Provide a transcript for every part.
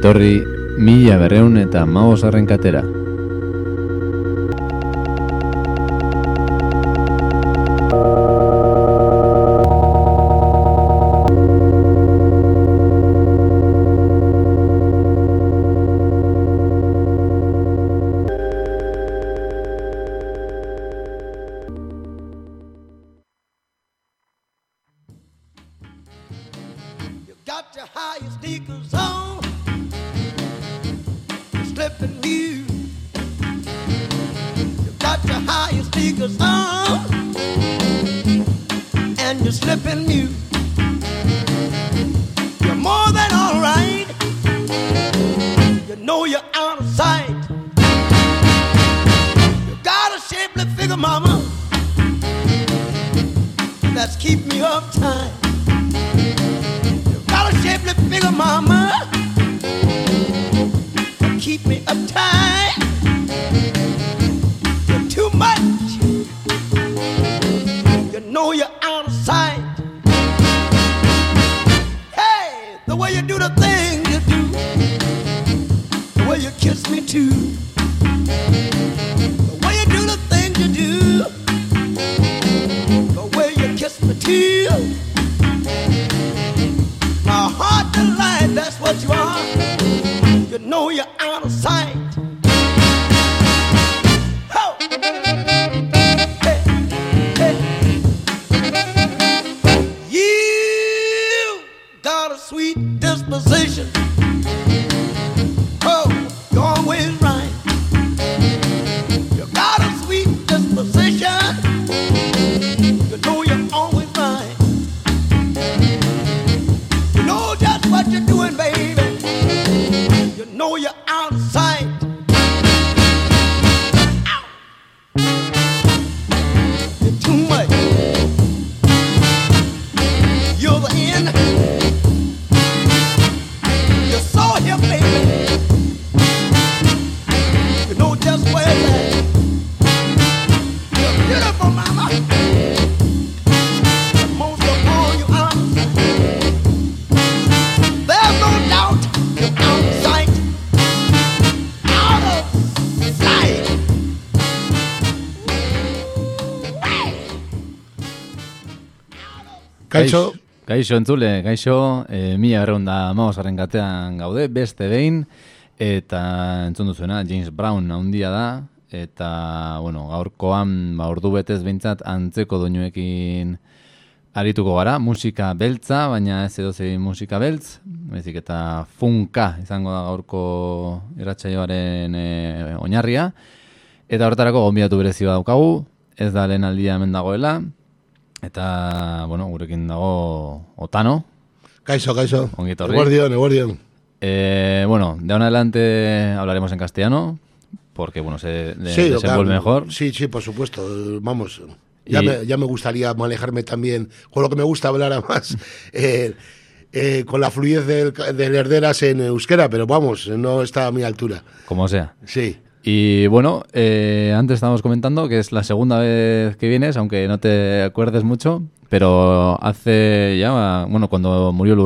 etorri mila berreun eta mago katera. Kaixo, Kaixo entzule, kaixo, e, mila berreun da maoz arrenkatean gaude, beste behin, eta entzun duzuena, James Brown handia da, eta, bueno, gaurkoan, ba, ordu betez behintzat, antzeko doinuekin arituko gara, musika beltza, baina ez edo musika beltz, bezik eta funka izango da gaurko irratsaioaren e, oinarria, eta horretarako gonbidatu berezi bat daukagu, ez da lehen aldia hemen dagoela, eta, bueno, gurekin dago Otano. Ongi etorri. Eguardion, eguardion. Eh, bueno, de ahora en adelante hablaremos en castellano, porque, bueno, se de- Sí, desenvuelve claro. mejor. Sí, sí, por supuesto. Vamos, ya, Y- me, ya me gustaría manejarme también con lo que me gusta hablar además. eh, eh, con la fluidez del, del herderas en euskera, pero vamos, no está a mi altura. Como sea. Sí. Y bueno, eh, antes estábamos comentando que es la segunda vez que vienes, aunque no te acuerdes mucho, pero hace ya, bueno, cuando murió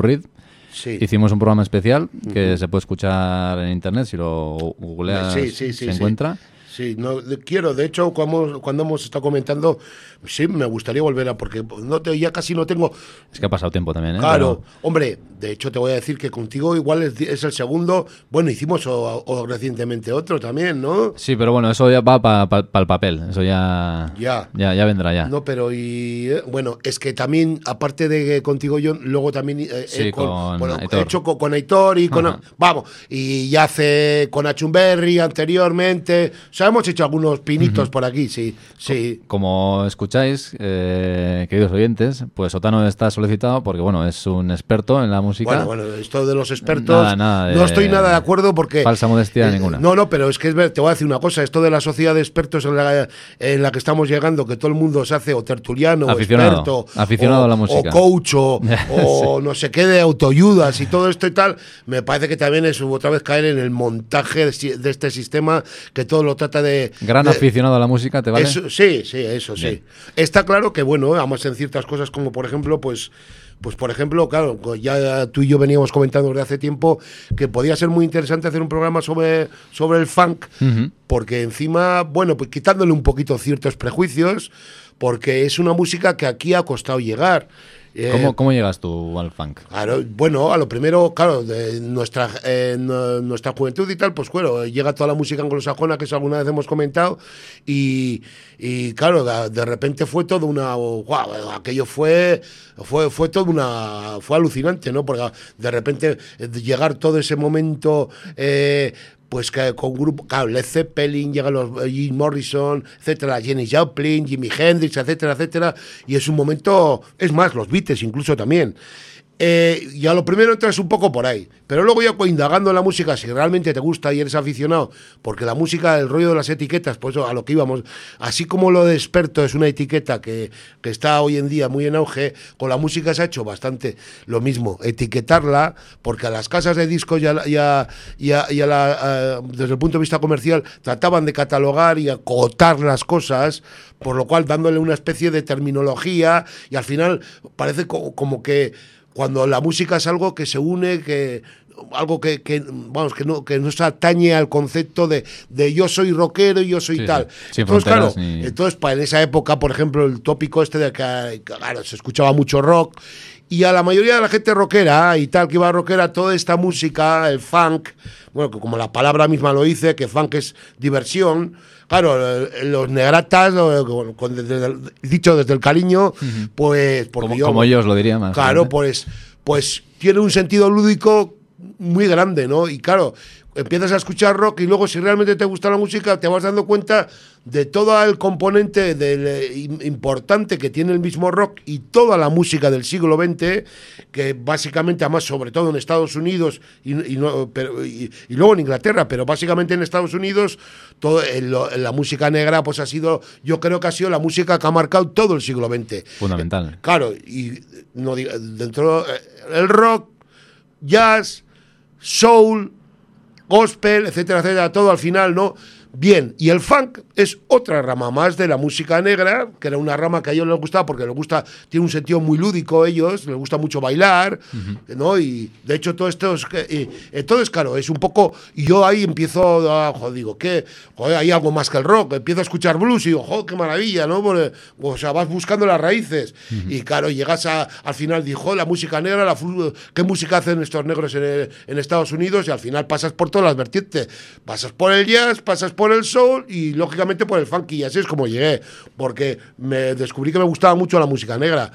Sí. hicimos un programa especial que se puede escuchar en internet, si lo googleas Sí, sí, sí, se encuentra. Sí, no, quiero, de hecho, cuando, cuando hemos estado comentando, sí, me gustaría volver a, porque no te, ya casi no tengo, Es que ha pasado tiempo también, ¿eh? Claro, Pero- hombre, de hecho te voy a decir que contigo igual es, es el segundo. Bueno, hicimos o, o recientemente otro también, ¿no? Sí, pero bueno, eso ya va para el papel, eso ya, Ya. ya, ya vendrá ya. No, pero y eh, bueno, es que también, aparte de que contigo yo, luego también eh, Sí, eh, con bueno, he hecho con, con Aitor y con Ajá. vamos, y ya hace con Achumberry anteriormente. O sea, hemos hecho algunos pinitos por aquí, sí, sí. Como escucháis, eh, queridos oyentes, pues Otano está solicitado porque, bueno, es un experto en la música. Bueno, bueno, esto de los expertos. Nada, nada de- no estoy nada de acuerdo porque. Falsa modestia eh, ninguna. No, no, pero es que es ver- te voy a decir una cosa. Esto de la sociedad de expertos en la, en la que estamos llegando, que todo el mundo se hace o tertuliano, Aficionado, o experto, aficionado o, a la música. o coach, o, o no sé qué de autoayudas y todo esto y tal, me parece que también es otra vez caer en el montaje de, de este sistema que todo lo trata de. Gran de- aficionado a la música, ¿te vale? eso- sí, sí, eso sí. Bien. Está claro que, bueno, además en ciertas cosas como, por ejemplo, pues pues por ejemplo, claro, ya tú y yo veníamos comentando desde hace tiempo que podía ser muy interesante hacer un programa sobre, sobre el funk, porque encima, bueno, pues quitándole un poquito ciertos prejuicios, porque es una música que aquí ha costado llegar. Eh, ¿Cómo, ¿Cómo llegas tú al funk? Claro, bueno, a lo primero, claro, de nuestra, eh, no- nuestra juventud y tal, pues bueno, llega toda la música anglosajona que eso alguna vez hemos comentado y, y, claro, de, de repente fue todo una, guau, aquello fue, fue, fue todo una, fue alucinante, ¿no? Porque de repente eh, llegar todo ese momento... eh, pues que con grupo, claro, Led Zeppelin, llegan los eh, Jim Morrison, etcétera, Jenny Joplin, Jimi Hendrix, etcétera, etcétera, y es un momento, es más, los Beatles incluso también. Eh, y a lo primero entras un poco por ahí, pero luego ya pues, indagando en la música, si realmente te gusta y eres aficionado, porque la música, el rollo de las etiquetas, pues a lo que íbamos, así como lo de experto es una etiqueta que, que está hoy en día muy en auge, con la música se ha hecho bastante lo mismo, etiquetarla, porque a las casas de discos ya, ya, ya, ya la, eh, desde el punto de vista comercial trataban de catalogar y acotar las cosas, por lo cual dándole una especie de terminología y al final parece co- como que cuando la música es algo que se une, que algo que, que, vamos que no que no se atañe al concepto de, de yo soy rockero y yo soy Sí, tal. sí. Entonces, claro, ni- entonces pa- en esa época, por ejemplo, el tópico este de que claro, se escuchaba mucho rock y a la mayoría de la gente rockera y tal que iba rockera toda esta música, el funk, bueno, que como la palabra misma lo dice, que funk es diversión. Claro, eh, los negratas, eh, con- con- desde el- dicho desde el cariño, pues Como, yo- como ellos lo diría más. Claro, pues, pues tiene un sentido lúdico muy grande, ¿no? Y claro, empiezas a escuchar rock y luego si realmente te gusta la música te vas dando cuenta de todo el componente del, eh, im- importante que tiene el mismo rock y toda la música del siglo XX, que básicamente, además, sobre todo en Estados Unidos y, y no- pero- y- y luego en Inglaterra, pero básicamente en Estados Unidos, todo, lo- la música negra pues ha sido, yo creo que ha sido la música que ha marcado todo el siglo XX. Fundamental. Claro, y no dentro eh, el rock, jazz, soul, gospel, etcétera, etcétera, todo al final, ¿no? Bien, y el funk es otra rama más de la música negra, que era una rama que a ellos les gustaba porque les gusta, tiene un sentido muy lúdico a ellos, les gusta mucho bailar, ¿no? Y de hecho todo esto es, entonces, claro, es un poco, y yo ahí empiezo a, joder, digo, ¿qué? Joder, hay algo más que el rock, empiezo a escuchar blues y digo, joder, qué maravilla, ¿no? Porque, o sea, vas buscando las raíces y claro, llegas a, al final, dijo, la música negra, la, ¿qué música hacen estos negros en, en Estados Unidos? Y al final pasas por todas las vertientes, pasas por el jazz, pasas por el soul y lógicamente por el funky, y así es como llegué, porque me descubrí que me gustaba mucho la música negra,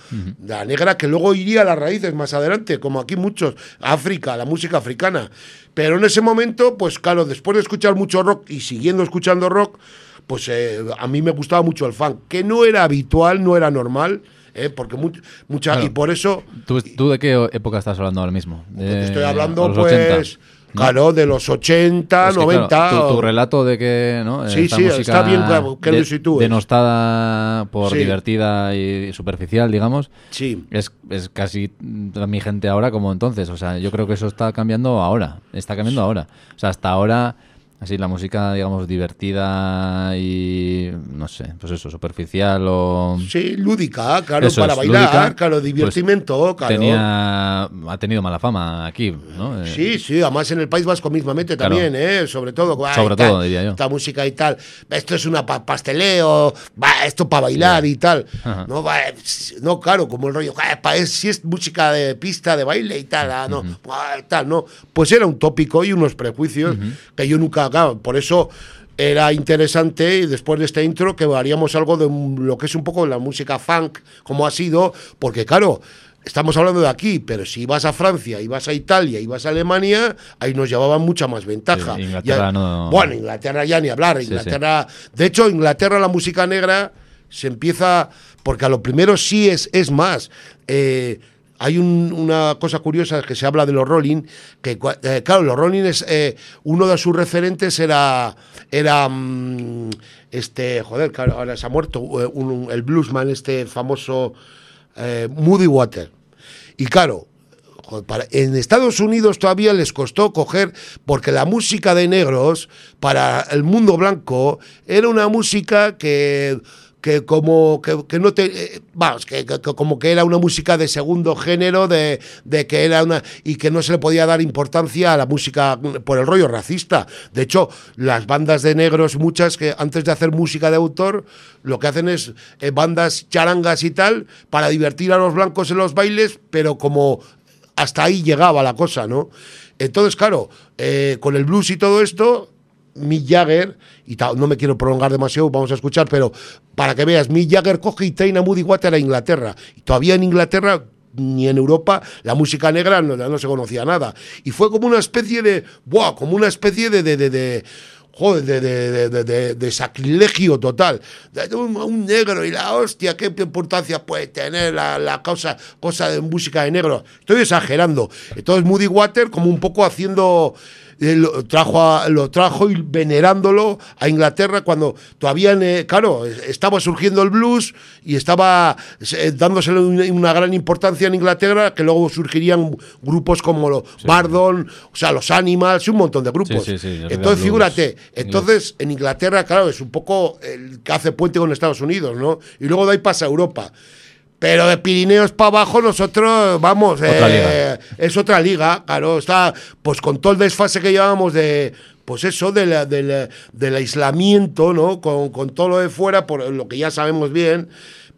la negra que luego iría a las raíces más adelante, como aquí muchos, África, la música africana. Pero en ese momento, pues claro, después de escuchar mucho rock y siguiendo escuchando rock, pues eh, a mí me gustaba mucho el funk, que no era habitual, no era normal, eh, porque mu- mucha, Claro. y por eso ¿Tú, tú de qué época estás hablando ahora mismo? De- estoy hablando, pues, 80, ¿no? Claro, de los 80, Es que, 90. claro, tu, relato de que ¿no? Sí, Esta sí, está bien, claro, que lo sitúes. denostada por Sí. divertida y superficial, digamos, Sí. es, es casi mi gente ahora como entonces. O sea, yo creo que eso está cambiando ahora. Está cambiando ahora. O sea, hasta ahora, así la música, digamos, divertida y no sé, pues eso, superficial o. Sí, lúdica, claro, Eso para es, bailar, lúdica, claro, pues, divertimento, claro. Tenía, ha tenido mala fama aquí, ¿no? Eh, Sí, sí, además en el País Vasco mismamente Claro. también, ¿eh? Sobre todo. Sobre tal, todo, diría yo. Esta música y tal. Esto es una pa- pasteleo, va, esto para bailar y tal. Ajá. No, va, no, claro, como el rollo, "Ah, pa- es- si es música de pista, de baile y tal, ah, no, tal, no. Pues era un tópico y unos prejuicios que yo nunca, claro, por eso era interesante y después de este intro que haríamos algo de lo que es un poco la música funk, como ha sido, porque claro, estamos hablando de aquí, pero si vas a Francia, y vas a Italia, y vas a Alemania, ahí nos llevaban mucha más ventaja. Sí, Inglaterra Ya- no- Bueno, Inglaterra ya ni hablar, Sí, sí. Inglaterra, de hecho, Inglaterra la música negra se empieza, porque a lo primero sí es, es más. eh, hay un- una cosa curiosa que se habla de los Rolling, que eh, claro, los Rolling es eh, uno de sus referentes era era mm, este, joder, claro, ahora se ha muerto eh, el bluesman este famoso eh, Moody Water. Y claro, en Estados Unidos todavía les costó coger, porque la música de negros para el mundo blanco era una música que que como que, que no te eh, vamos que, que- como que era una música de segundo género de, de que era una y que no se le podía dar importancia a la música por el rollo racista. De hecho las bandas de negros muchas que antes de hacer música de autor lo que hacen es eh, bandas charangas y tal para divertir a los blancos en los bailes pero como hasta ahí llegaba la cosa no entonces claro eh, con el blues y todo esto Mick Jagger, y no me quiero prolongar demasiado, vamos a escuchar, pero para que veas, Mick Jagger coge y trae a Moody Water a Inglaterra. Y todavía en Inglaterra ni en Europa la música negra no, se conocía nada. Y fue como una especie de, ¡buah! Como una especie de... de, de- de- Joder, de, sacrilegio total. Un, un negro y la hostia, qué importancia puede tener la, la causa, cosa de música de negro. Estoy exagerando. Entonces Moody Water como un poco haciendo lo trajo, a- lo trajo y venerándolo a Inglaterra cuando todavía, eh, claro, eh, estaba surgiendo el blues y estaba eh, dándosele una, gran importancia en Inglaterra, que luego surgirían grupos como los Bardon, o sea, los Animals y un montón de grupos. Sí, sí, sí, Entonces, figúrate, entonces en Inglaterra, claro, es un poco el que hace puente con Estados Unidos, ¿no? Y luego de ahí pasa a Europa. Pero de Pirineos para abajo nosotros, vamos, Otra eh, es otra liga, claro, está pues con todo el desfase que llevamos de, pues eso, de la- de la- del aislamiento, ¿no? Con, con todo lo de fuera, por lo que ya sabemos bien,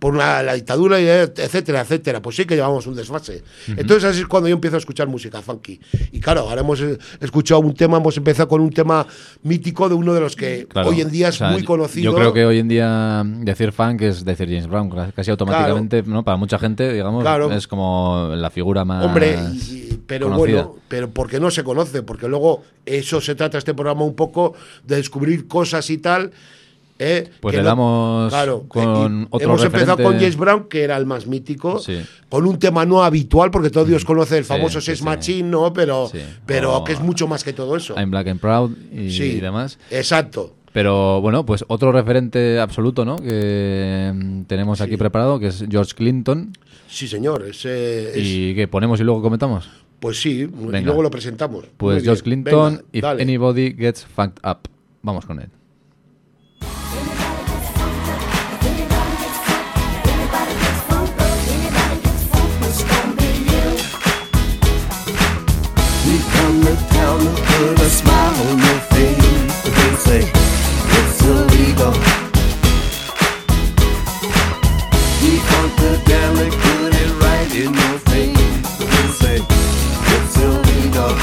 por una- la dictadura, y etcétera, etcétera, pues sí que llevamos un desfase. Entonces así es cuando yo empiezo a escuchar música funky. Y claro, ahora hemos eh, escuchado un tema, hemos empezado con un tema mítico de uno de los que Claro, hoy en día es o sea, muy conocido. Yo creo que hoy en día decir funk es decir James Brown, casi automáticamente, ¿no? Para mucha gente, digamos, Claro. es como la figura más. Hombre, y- y- pero conocida. bueno, pero porque no se conoce, porque luego eso se trata este programa un poco de descubrir cosas y tal. ¿Eh? Pues le no- damos claro, con y otro Hemos empezado con James Brown, que era el más mítico, Sí. con un tema no habitual, porque todos Dios conoce el famoso sí, Sex sí. Machine, ¿no? Pero, pero O que es mucho más que todo eso. I'm Black and Proud y, demás. Exacto. Pero bueno, pues otro referente absoluto, ¿no? Que mm, tenemos aquí preparado, que es George Clinton. Sí, señor. eh, es- Y que ponemos y luego comentamos. pues sí, y luego lo presentamos. Pues George. Clinton, Venga, If. Anybody Gets Fucked Up. Vamos con él. We come town to put a smile on your face. They say it's illegal. We funkadelic put it right in your face. They say it's illegal.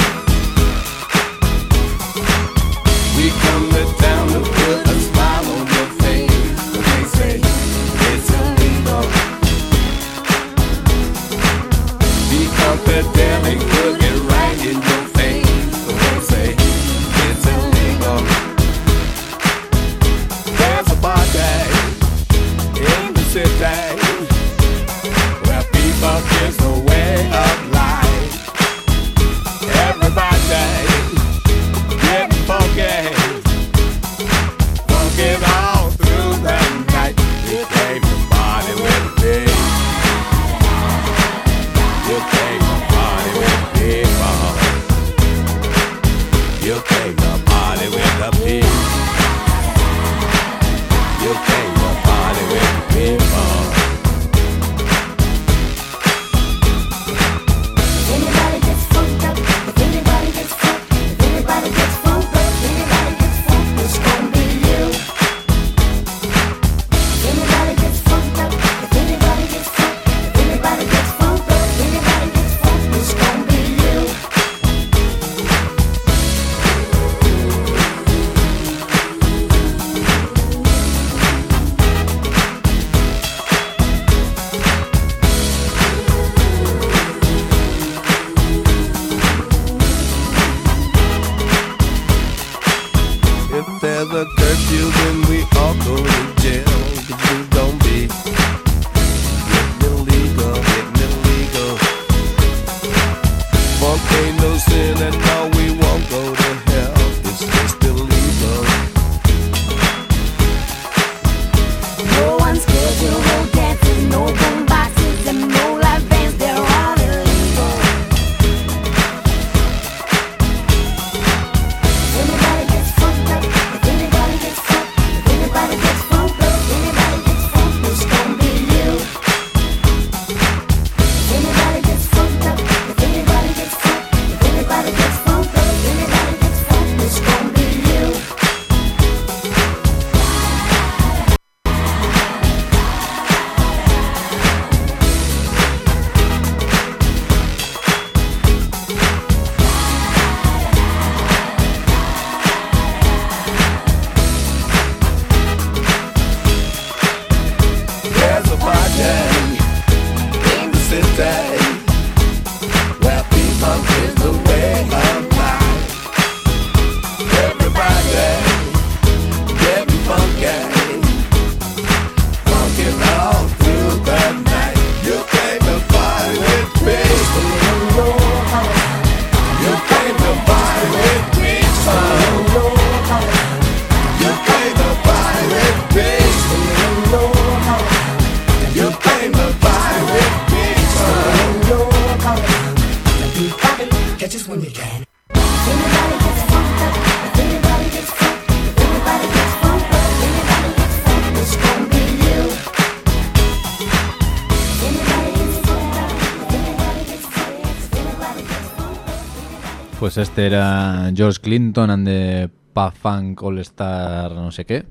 Este era George Clinton and the Pafunk All Star no sé qué.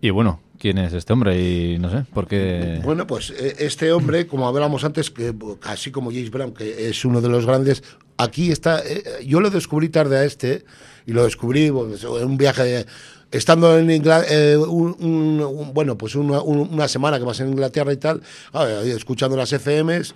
Y bueno, ¿quién es este hombre? Y no sé, ¿por qué...? Bueno, pues eh, este hombre, como hablábamos antes, que así como James Brown, que es uno de los grandes, aquí está, eh, yo lo descubrí tarde a este, y lo descubrí pues, en un viaje, estando en Inglaterra, bueno, pues una, un- una semana que vas en Inglaterra y tal, ah, escuchando las FMs,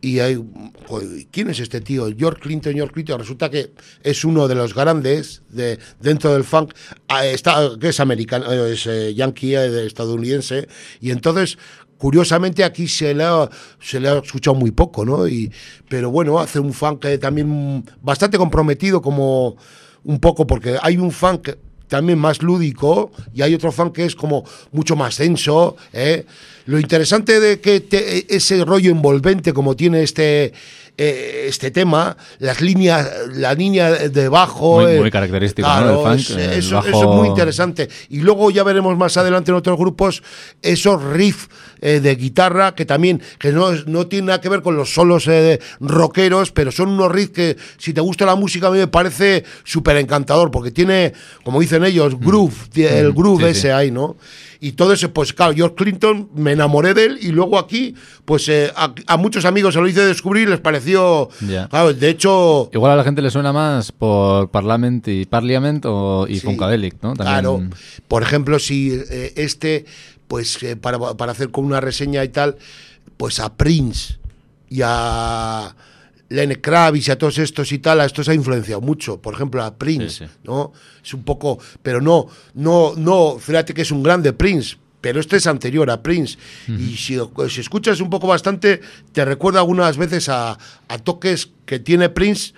y hay, joder, ¿quién es este tío? George Clinton, George Clinton, resulta que es uno de los grandes de, dentro del funk, ah, está, que es americano, eh, es eh, yankee, eh, estadounidense, y entonces curiosamente aquí se le ha, se le ha escuchado muy poco, ¿no? Y, pero bueno, hace un funk eh, también bastante comprometido como un poco, porque hay un funk también más lúdico y hay otro funk que es como mucho más denso. ¿eh? Lo interesante de que te- ese rollo envolvente como tiene este... eh, este tema, las líneas, la línea de bajo. Muy- eh, muy característico, ¿no? funk, es- el eso, bajo- eso es muy interesante. Y luego ya veremos más adelante en otros grupos esos riffs eh, de guitarra que también, que no, no tiene nada que ver con los solos eh, rockeros, pero son unos riffs que si te gusta la música a mí me parece súper encantador, porque tiene, como dicen ellos, groove, tie- el groove Mm. sí, ese sí. ahí, ¿no? Y todo eso, pues claro, George Clinton, me enamoré de él y luego aquí, pues eh, a, a muchos amigos se lo hice descubrir y les pareció, claro, de hecho... Igual a la gente le suena más por Parliament y Parliament o, y Sí. Funkadelic, ¿no? También- Claro. Por ejemplo, si eh, este, pues eh, para, para hacer con una reseña y tal, pues a Prince y a Lenny Kravitz y a todos estos y tal, a estos ha influenciado mucho. Por ejemplo, a Prince, Sí, sí. ¿no? Es un poco, pero no, no, no, fíjate que es un grande Prince. Pero este es anterior a Prince. Y si, si escuchas un poco bastante, te recuerda algunas veces a, a toques que tiene Prince,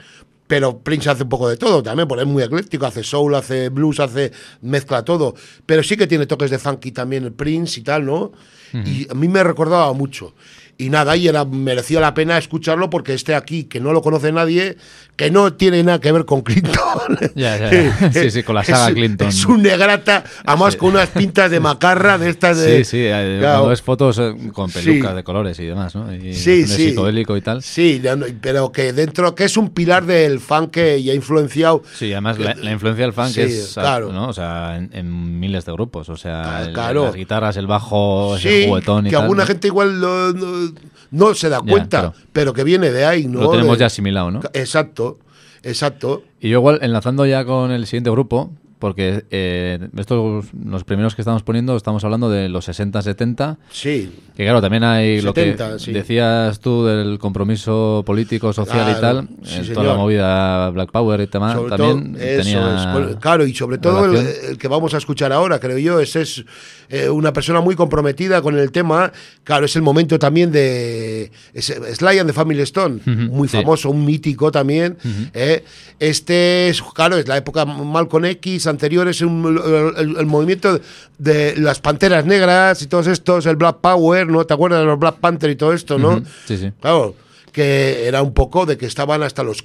pero Prince hace un poco de todo también, porque es muy ecléctico, hace soul, hace blues, hace mezcla todo, pero sí que tiene toques de funky también el Prince y tal, ¿no? Y a mí me recordaba mucho. Y nada, y era, merecía la pena escucharlo porque este aquí, que no lo conoce nadie, que no tiene nada que ver con Clinton. Ya, ya, ya. Sí, sí, con la saga Es- Clinton. Es un negrata, además con unas pintas de macarra de estas de... Sí, sí, eh, Claro. cuando ves fotos eh, con pelucas Sí. de colores y demás, ¿no? Y Sí, sí. psicodélico y tal. Sí, no- pero que dentro, que es un pilar del funk que ya ha influenciado. Sí, además la, la influencia del funk Sí, es, claro. ¿no? O sea, en, en miles de grupos, o sea, Ah, el- claro. las guitarras, el bajo, Sí, juguetón y que tal. alguna gente igual lo- no, no se da Ya, cuenta, claro. pero que viene de ahí, ¿no? Lo tenemos De- ya asimilado, ¿no? Exacto, exacto. Y yo igual, enlazando ya con el siguiente grupo, porque eh, estos, los primeros que estamos poniendo, estamos hablando de los 60, 70, Sí, que claro, también hay lo 70, que sí. decías tú del compromiso político, social y tal, sí, señor. toda la movida Black Power y tema, sobre también todo, eso tenía es, claro, y sobre todo el, que vamos a escuchar ahora, creo yo, es, es eh, una persona muy comprometida con el tema. Claro, es el momento también de es, Sly and the Family Stone, muy sí. famoso, un mítico también. eh. Este es, claro, es la época Malcolm X, anterior es un- el, movimiento de las Panteras Negras y todos estos, el Black Power, ¿no? ¿Te acuerdas de los Black Panther y todo esto, no? Ujú, Sí, sí. Claro, que era un poco de que estaban hasta los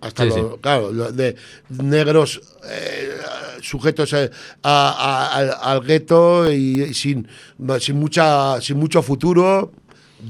hasta Sí, los, sí. claro, de negros eh, sujetos eh, a- a- al, al gueto y, y sin, sin mucha sin mucho futuro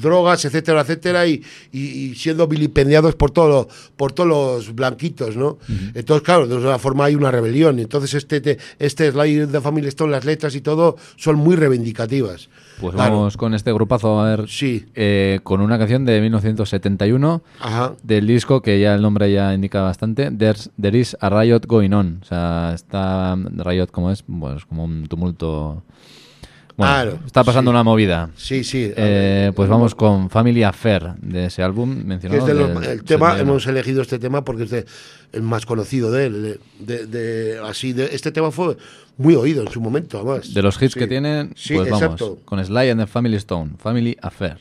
drogas etcétera etcétera y, y- siendo vilipendiados por todos los por todos los blanquitos no entonces claro de una forma hay una rebelión. Entonces este te- este slide de Family Stone las letras y todo son muy reivindicativas. Pues Claro. vamos con este grupazo a ver Sí. eh, con una canción de 1971 ajá. del disco que ya el nombre ya indica bastante There's, There is a Riot Going On. O sea está Riot como es pues como un tumulto bueno, Claro, está pasando sí. una movida sí sí Eh, pues vamos con Family Affair de ese álbum mencionado del el tema 71. hemos elegido este tema porque es de- el más conocido de él de, de- de- así este tema fue muy oído en su momento además de los hits Sí. que tienen Sí, pues vamos exacto. con Sly and the Family Stone Family Affair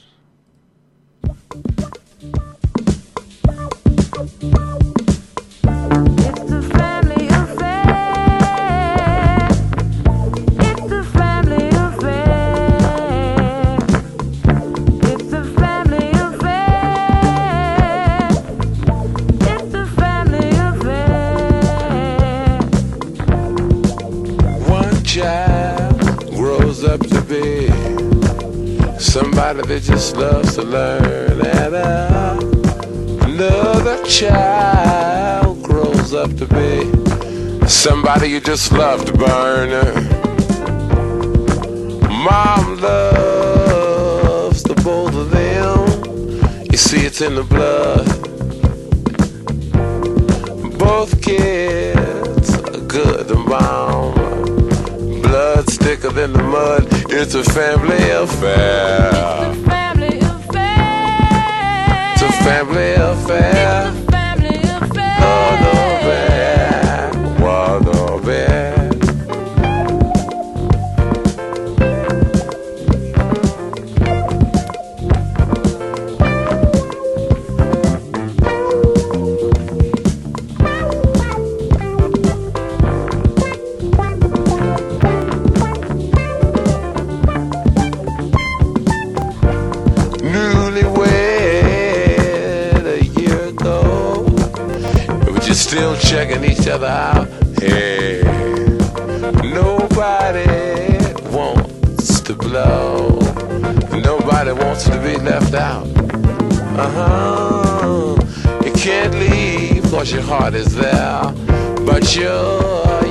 somebody that just loves to learn, and uh, another child grows up to be somebody you just love to burn. Mom loves the both of them. You see, it's in the blood. Both kids are good and bound. Blood's thicker than the mud. It's a family affair. It's a Family affair. It's a family affair. Checking each other out. Hey, nobody wants to blow. Nobody wants to be left out. Uh huh. You can't leave cause your heart is there. But you,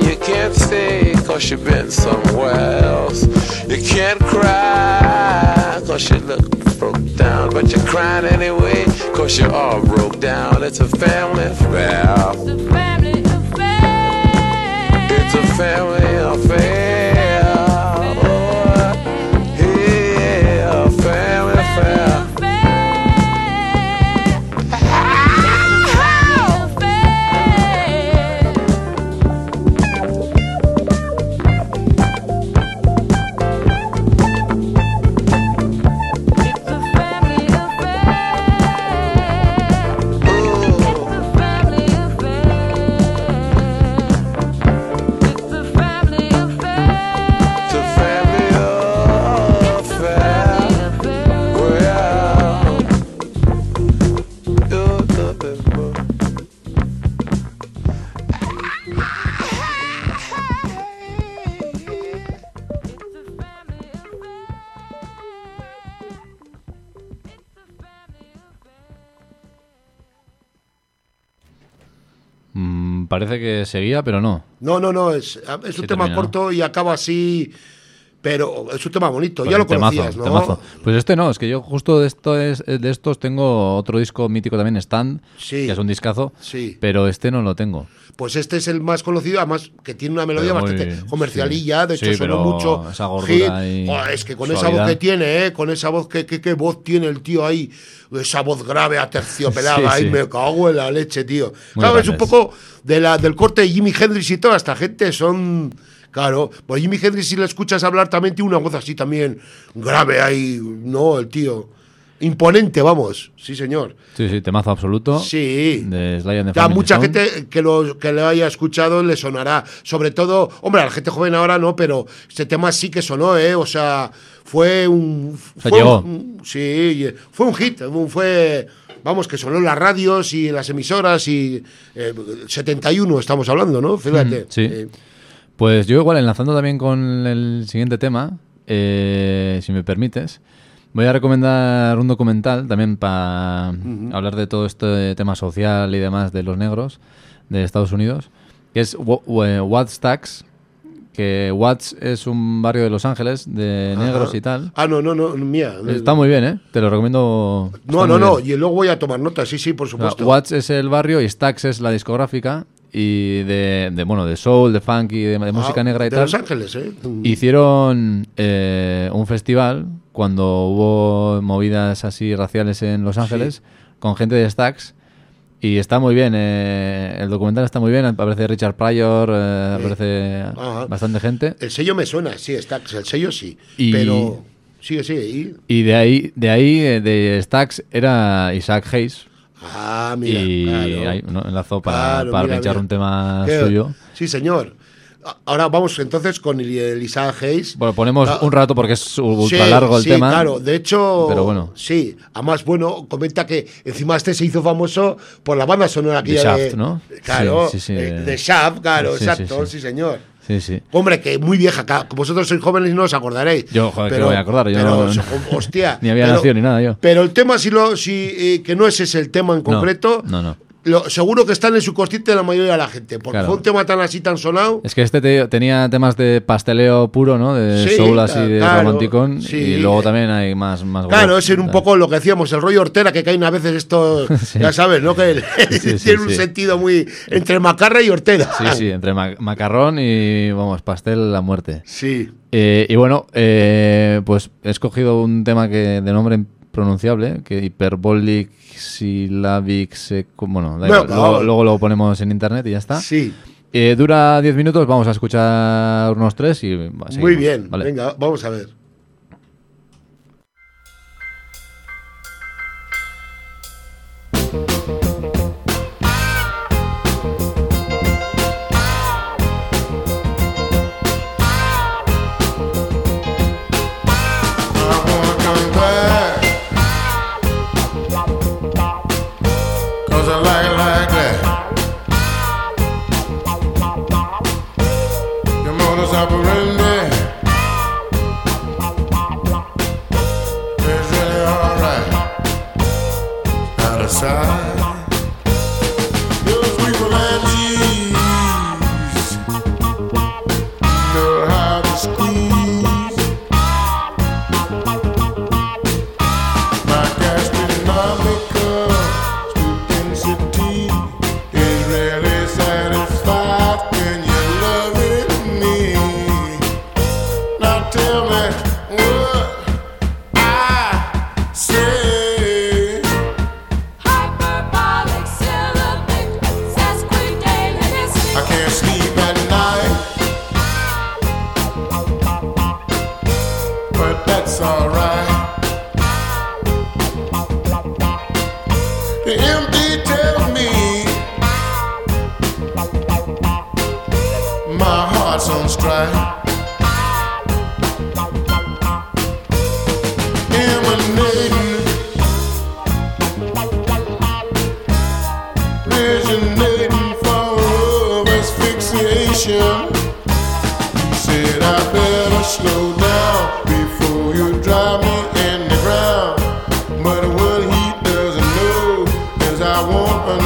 you can't stay cause you've been somewhere else. You can't cry cause you look broke down. But you're crying anyway cause you're all broke down. It's a family affair. A family affair. Seguía, pero no. No, no, no, es, es un tema corto y acaba así, pero es un tema bonito. Pues ya lo temazo, conocías, ¿no? temazo. Pues este no, es que yo justo de, esto es, de estos tengo otro disco mítico también, Stand, Sí. que es un discazo, Sí. pero este no lo tengo. Pues este es el más conocido, además que tiene una melodía muy- bastante comercialilla, de hecho sonó mucho. esa gordura y Joder, es que con esa voz que tiene, ¿eh? con esa voz que, que, que voz tiene el tío ahí, esa voz grave, aterciopelada, ahí me cago en la leche, tío. Muy claro, es un poco de la, del corte de Jimi Hendrix y toda esta gente son. Claro, pues Jimi Hendrix, si le escuchas hablar, también tiene una voz así también grave ahí, ¿no? El tío. Imponente, vamos. Sí, señor. Sí, sí, temazo absoluto. Sí. De Sly Ya mucha Stone. gente que lo que lo haya escuchado le sonará. Sobre todo, hombre, a la gente joven ahora no, pero este tema sí que sonó, ¿eh? O sea, fue un. sea, fue llegó. un- sí, fue un hit. Fue. Vamos, que sonó en las radios y en las emisoras y. eh, 71 estamos hablando, ¿no? Fíjate. Mm, sí. Eh, Pues yo igual, enlazando también con el siguiente tema, eh, si me permites, voy a recomendar un documental también para hablar de todo este tema social y demás de los negros de Estados Unidos, que es Watts Tax, que Watts es un barrio de Los Ángeles de negros ajá. y tal. Ah, no, no, no, mía. Está muy bien, ¿eh? Te lo recomiendo. No, no, no. bien. Y luego voy a tomar nota, sí, sí, por supuesto. Watts es el barrio y Stax es la discográfica y de, de, bueno de soul, de funk y de, de música Ah, negra y de tal. Los Ángeles, ¿eh? Hicieron eh, un festival cuando hubo movidas así raciales en Los Ángeles con gente de Stax y está muy bien. eh, el documental está muy bien. Aparece Richard Pryor, eh, aparece Ajá. bastante gente. El sello me suena, sí, está, el sello sí. Y- Pero. Sigue, sigue. Y, Y de ahí, de ahí de Stax era Isaac Hayes. Ah, mira. y claro. ahí, ¿no? enlazó para, Claro, para mira, pinchar mira. un tema Qué- suyo. Sí, señor. Ahora vamos entonces con el, el Isaac Hayes. Bueno, ponemos Ah, un rato porque es ultra Sí, largo el sí, tema. claro. De hecho, Pero bueno. sí. Además, bueno, comenta que encima este se hizo famoso por la banda sonora De aquella Shaft, ¿no? Claro, Sí, sí, sí, eh, de- de Shaft, claro, exacto, sí, señor. Sí, sí. Hombre, que muy vieja, vosotros sois jóvenes y no os acordaréis. Yo, joder, que me voy a acordar, yo pero, no- hostia. Ni había pero- nacido ni nada yo. Pero el tema, si lo, si, eh, que no ese es el tema en concreto, no, no. Lo- seguro que está en el subconsciente de la mayoría de la gente, porque Claro. fue un tema tan así, tan sonado. Es que este te- tenía temas de pasteleo puro, ¿no? De Sí, soul así de claro, romanticón. sí. Y luego también hay más, más Claro, es un poco lo que decíamos, el rollo Ortera, que caen a veces esto, Sí. ya sabes, ¿no? Que tiene un sentido muy entre macarra y Ortera. Sí, sí, entre ma- macarrón y, vamos, pastel a muerte. Sí. Eh, y bueno, eh, pues he escogido un tema que de nombre impronunciable, que Hyperbolic Syllabic Seco- Bueno, da igual, luego, luego lo ponemos en internet y ya está. Sí. Eh, dura 10 minutos, vamos a escuchar unos tres y va, Muy seguimos, bien. ¿vale? Venga, vamos a ver.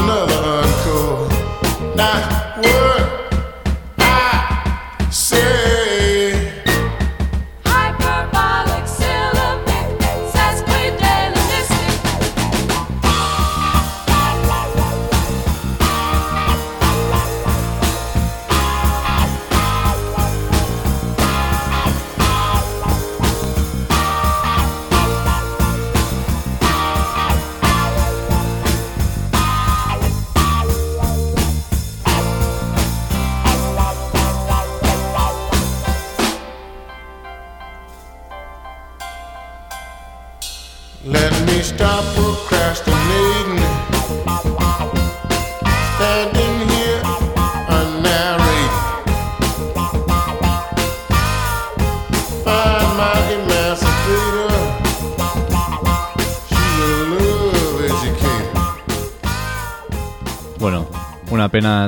another encore. Not worth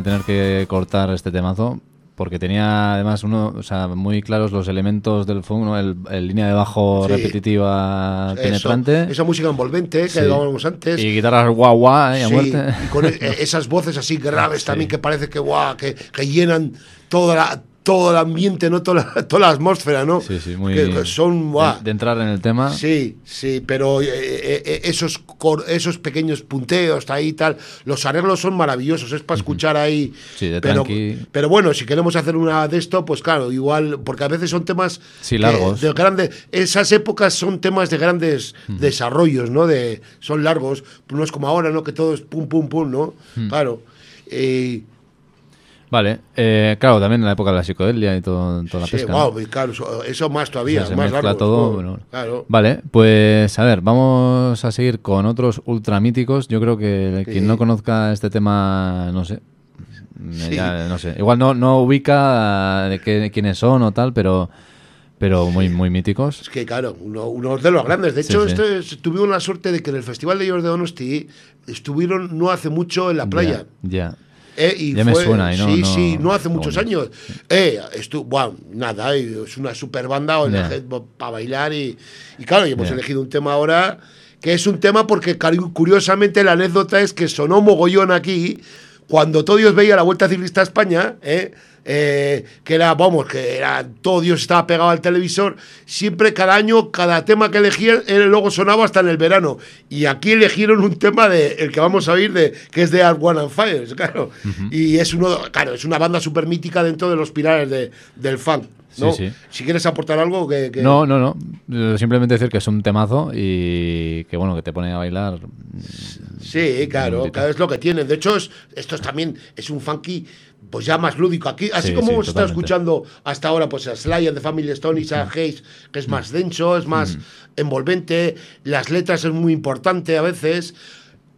tener que cortar este temazo. Porque tenía además uno, o sea, muy claros los elementos del funk, ¿no? el, el línea de bajo Sí. repetitiva Eso, penetrante. esa música envolvente que Sí. hablábamos antes. Y guitarras guau guau, ¿eh? a Sí, muerte. y con e- esas voces así graves también que parece que guau, que, que llenan toda la, todo el ambiente, no toda la, toda la atmósfera, ¿no? Sí, sí, muy. Que- son de, de entrar en el tema. Sí, sí, pero eh, eh, eh, esos, esos pequeños punteos ahí y tal, los arreglos son maravillosos, es para escuchar ahí. Sí, de pero, tranqui. pero bueno, si queremos hacer una de esto, pues claro, igual, porque a veces son temas Sí, que- largos. de grande, esas épocas son temas de grandes desarrollos, ¿no? De, son largos, no es como ahora, ¿no? Que todo es pum, pum, pum, ¿no? Claro. Eh, Vale, eh, claro, también en la época de la psicodelia y todo, toda la sí, pesca. y claro, eso, eso más O todavía, sea, se más largos, todo. ¿no? bueno. Claro. Vale, pues a ver, vamos a seguir con otros ultramíticos. Yo creo que Sí. quien no conozca este tema, no sé. Sí. ya, no sé. Igual no, no ubica de qué, quiénes son o tal, pero, pero muy, muy míticos. Es que, claro, uno, uno de los grandes. De Sí, hecho, sí. este- tuvieron la suerte de que en el Festival de ellos de Donosti estuvieron no hace mucho en la playa. Ya. ya. Eh, y Ya me fue- suena, y no- sí, no- sí, no hace muchos no. años. Eh, estu- bueno, nada, eh, es una super banda para bailar y, y claro, y hemos elegido un tema ahora que es un tema porque curiosamente la anécdota es que sonó mogollón aquí cuando todo Dios veía la Vuelta Ciclista a España, ¿eh? Eh, que era, vamos, que era, todo Dios estaba pegado al televisor, siempre cada año, cada tema que elegían, él luego sonaba hasta en el verano. Y aquí eligieron un tema de el que vamos a oír, de, que es de Art One and Fire, claro. Y es uno, claro, es una banda súper mítica dentro de los pilares de- del funk. ¿No? Sí, sí. Si quieres aportar algo, que. que- No, no, no. Simplemente decir que es un temazo y que bueno, que te pone a bailar. Sí, claro, claro, es lo que tienen. De hecho, es- esto es también es un funky, pues ya más lúdico. Aquí, así Sí, como sí, hemos estado escuchando hasta ahora, pues a Sly and the Family Stone y Sarah Hayes, que es más denso, es más envolvente, las letras es muy importante a veces.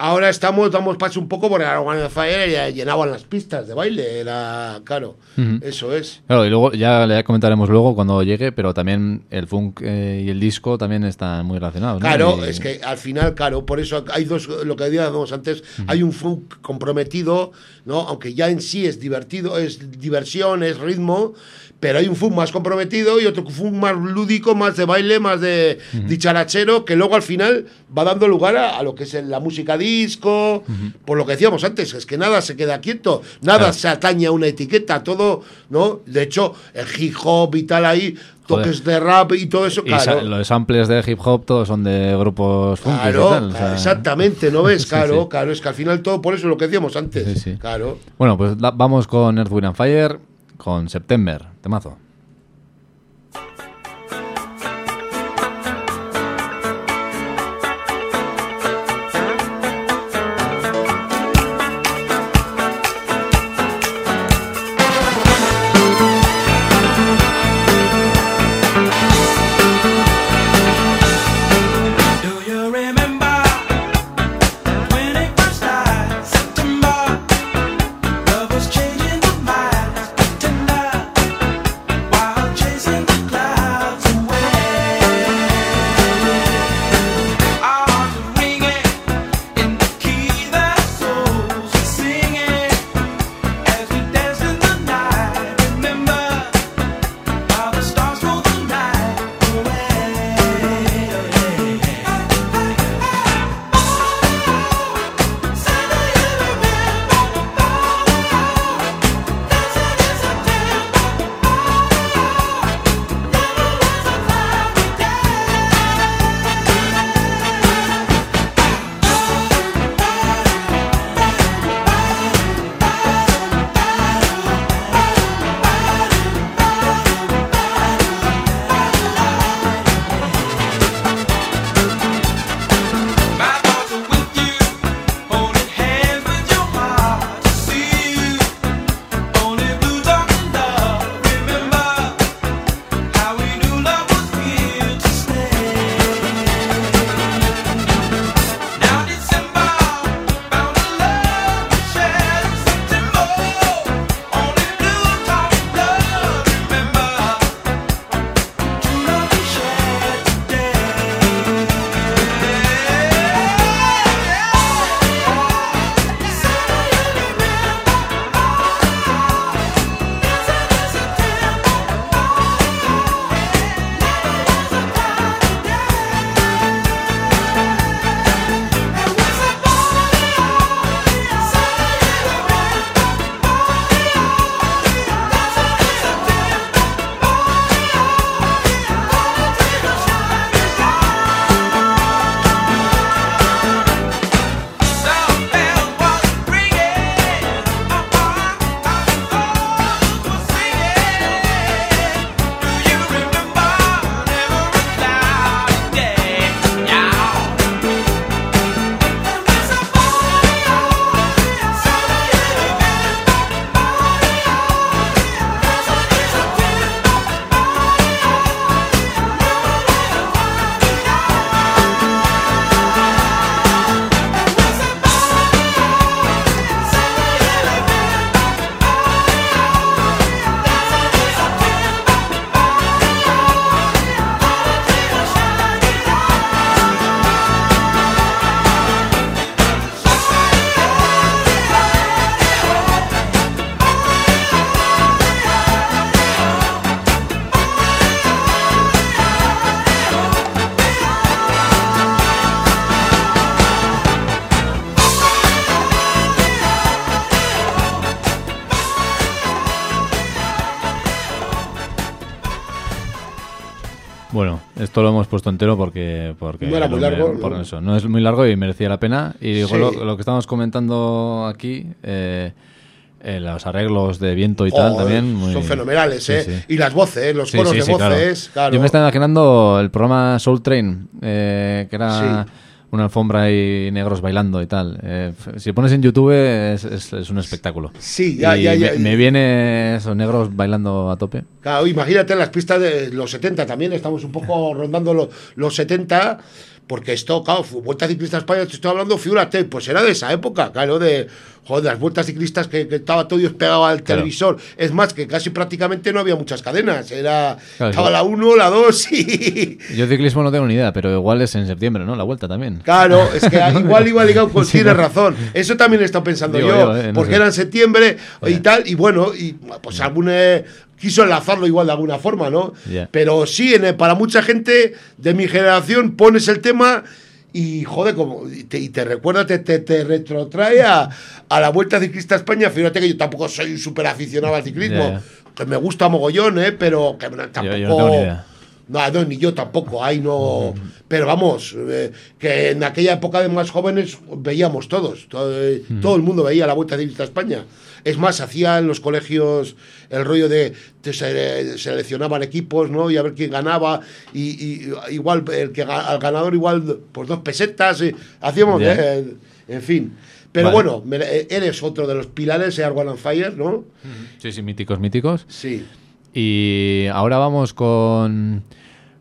Ahora estamos, damos paso un poco por One on Fire ya llenaban las pistas de baile, era claro, eso es. Claro, y luego ya le comentaremos luego cuando llegue, pero también el funk eh, y el disco también están muy relacionados. ¿no? Claro, Y- es que al final, claro, por eso hay dos, lo que decíamos antes, hay un funk comprometido, ¿no? Aunque ya en sí es divertido, es diversión, es ritmo, pero hay un funk más comprometido y otro funk más lúdico, más de baile, más de dicharachero, que luego al final va dando lugar a, a lo que es la música disco, por lo que decíamos antes, es que nada se queda quieto, nada Claro. se atañe a una etiqueta, todo, ¿no? De hecho, el hip hop y tal ahí, toques de rap y todo eso, y claro. los samples de hip hop todos son de grupos. Claro, exactamente, ¿no ves? Claro, sí. claro, es que al final todo por eso lo que decíamos antes. Sí, sí. Claro. Bueno, pues vamos con Earth, Wind and Fire, con September, temazo. Esto lo hemos puesto entero porque... porque No era muy lo- largo, Por ¿no? eso, no es muy largo y merecía la pena. Y digo, Sí. lo, lo que estamos comentando aquí, eh, eh, los arreglos de viento y tal también... muy- Son fenomenales, Sí, ¿eh? sí. Y las voces, los Sí, coros de claro. voces, claro. Yo me estaba imaginando el programa Soul Train, eh, que era. Una alfombra y negros bailando y tal. Eh, si pones en YouTube es, es- es un espectáculo. Sí, ya, Y ya, ya. Me, me viene esos negros bailando a tope. Claro, imagínate las pistas de los 70 también, estamos un poco rondando lo- los 70, porque esto, claro, Vuelta Ciclista España, te estoy hablando, figúrate, pues era de esa época, claro, de, joder, las vueltas ciclistas que, que estaba todo Dios pegado al Claro. televisor. Es más, que casi prácticamente no había muchas cadenas, era, Claro, estaba sí. la 1, la 2 y... Yo ciclismo no tengo ni idea, pero igual es en septiembre, ¿no? La vuelta también. Claro, es que igual iba ligado con Sí, tienes ¿no? razón. Eso también he estado pensando Digo yo, yo, eh, no porque sé. era en septiembre y tal, y bueno, y pues algún eh, quiso enlazarlo igual de alguna forma, ¿no? Ya. Pero sí, en, eh, para mucha gente de mi generación pones el tema y joder, como, y, te, y te recuerda, te, te, te retrotrae a, a la Vuelta Ciclista a España. Fíjate que yo tampoco soy súper aficionado al ciclismo, ya. que me gusta mogollón, ¿eh? Pero que no- tampoco... yo no tengo ni idea. No, no, ni yo tampoco, ahí no. Pero vamos, eh, que en aquella época de más jóvenes veíamos todos, todo, eh, todo el mundo veía la Vuelta Ciclista a España. Es más, hacía en los colegios el rollo de se- seleccionaban equipos, ¿no? Y a ver quién ganaba. Y, y igual, el que al ganador, igual, pues dos pesetas. y hacíamos, eh, en fin. Pero Vale. bueno, eres otro de los pilares, Air One on Fire, ¿no? Sí, sí, míticos, míticos. Sí. Y ahora vamos con...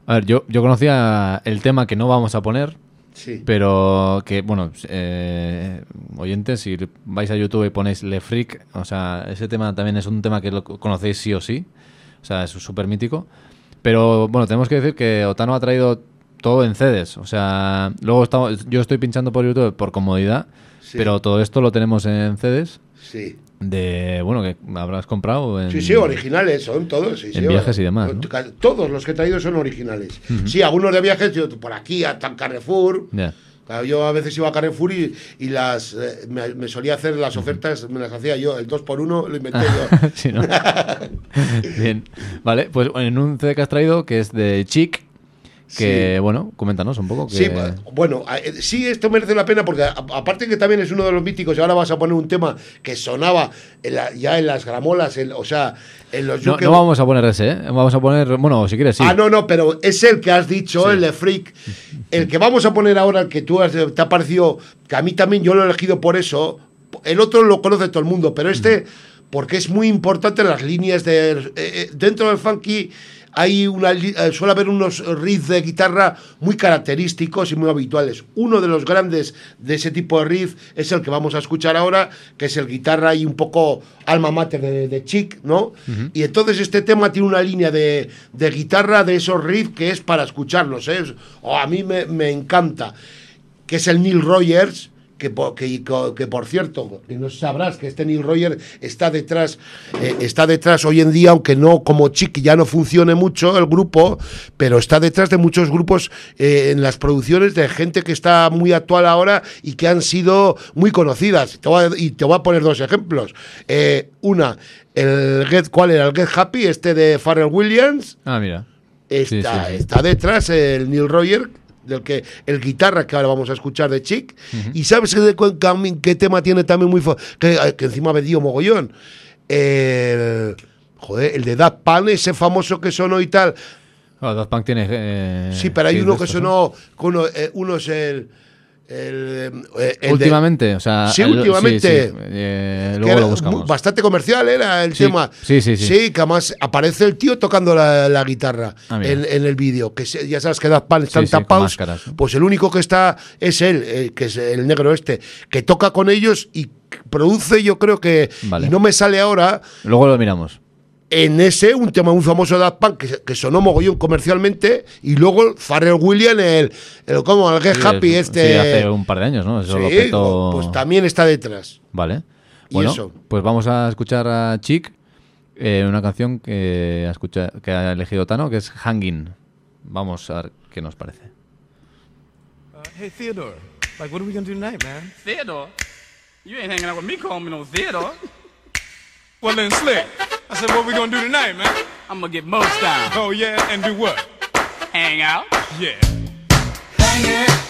A ver, yo, yo conocía el tema que no vamos a poner, Sí. pero que, bueno, eh, oyentes, si vais a YouTube y ponéis Le Freak, o sea, ese tema también es un tema que lo conocéis sí o sí, o sea, es súper mítico. Pero bueno, tenemos que decir que Otano ha traído todo en CDs, o sea, luego estamos, yo estoy pinchando por YouTube por comodidad, Sí. pero todo esto lo tenemos en CDs Sí. De, bueno, que habrás comprado en... Sí, sí, originales son todos. sí, En sí, viajes y demás, Todos los que he traído son originales. Sí, algunos de viajes, yo por aquí, hasta en Carrefour. Claro, yo a veces iba a Carrefour y, y las eh, me, me solía hacer las ofertas, me las hacía yo. El 2 por 1 lo inventé yo. Sí. Bien. Vale, pues en un CD que has traído que es de Chic, que, bueno, coméntanos un poco. Que... Sí, bu- bueno, eh, sí, esto merece la pena porque aparte que también es uno de los míticos y ahora vas a poner un tema que sonaba en la- ya en las gramolas, en- o sea, en los no, no vamos a poner ese, ¿eh? Vamos a poner, bueno, si quieres, sí. Ah, no, no, pero es el que has dicho, el de Freak. El que vamos a poner ahora, el que tú has, te ha parecido, que a mí también yo lo he elegido por eso. El otro lo conoce todo el mundo, pero este, porque es muy importante las líneas de. eh, dentro del funky hay una, eh, suele haber unos riffs de guitarra muy característicos y muy habituales. Uno de los grandes de ese tipo de riff es el que vamos a escuchar ahora, que es el guitarra y un poco alma mater de, de Chic, ¿no? Y entonces este tema tiene una línea de, de guitarra de esos riffs que es para escucharlos, ¿eh? Oh, a mí me, me encanta, que es el Neil Rogers. Que, que, que, por cierto, que no sabrás que este Neil Rogers está detrás, eh, está detrás hoy en día, aunque no como Chic ya no funcione mucho el grupo, pero está detrás de muchos grupos eh, en las producciones de gente que está muy actual ahora y que han sido muy conocidas. Te voy a- y te voy a poner dos ejemplos. Eh, una, el Get, ¿cuál era? El Get Happy, este de Pharrell Williams. Ah, mira. Está, sí, sí. está detrás el Neil Rogers, del que el guitarra que ahora vamos a escuchar de Chic. Y sabes de cu- cam- qué tema tiene también muy que, eh, que encima vendió mogollón. El, joder, el de Daft Punk, ese famoso que sonó y tal. Ah, Daft Punk tiene... eh, sí, pero hay uno de que sonó, que uno, eh, uno es el, el, eh, de- Últimamente, o sea... Sí, el- últimamente. sí, eh, luego lo buscamos. bastante comercial era el Sí, tema. sí, sí, sí. que además aparece el tío tocando la, la guitarra Ah, en, en el vídeo. Que se- ya sabes que Daft Punk están tapados. Pues el único que está es él, eh, que es el negro este, que toca con ellos y produce, yo creo que. Vale. Y no me sale ahora. Luego lo miramos. En ese, un tema muy famoso de Daft Punk que, que sonó mogollón comercialmente, y luego Pharrell Williams, el, el, como el Get Sí, Happy, es- este. Sí, hace un par de años, ¿no? Eso lo Sí, petó- pues también está detrás. Vale. Y Bueno, eso. pues vamos a escuchar a Chic, eh, una canción que ha, escucha- que ha elegido Tano, que es Hanging. Vamos a ver qué nos parece. Uh, hey, Theodore, like, what are we gonna do tonight, man? Theodore, you ain't hanging out with me calling me no Theodore. Well, then, Slick, I said, what we gonna do tonight, man? I'm gonna get most down. Oh, yeah, and do what? hang out. Yeah. Hang it.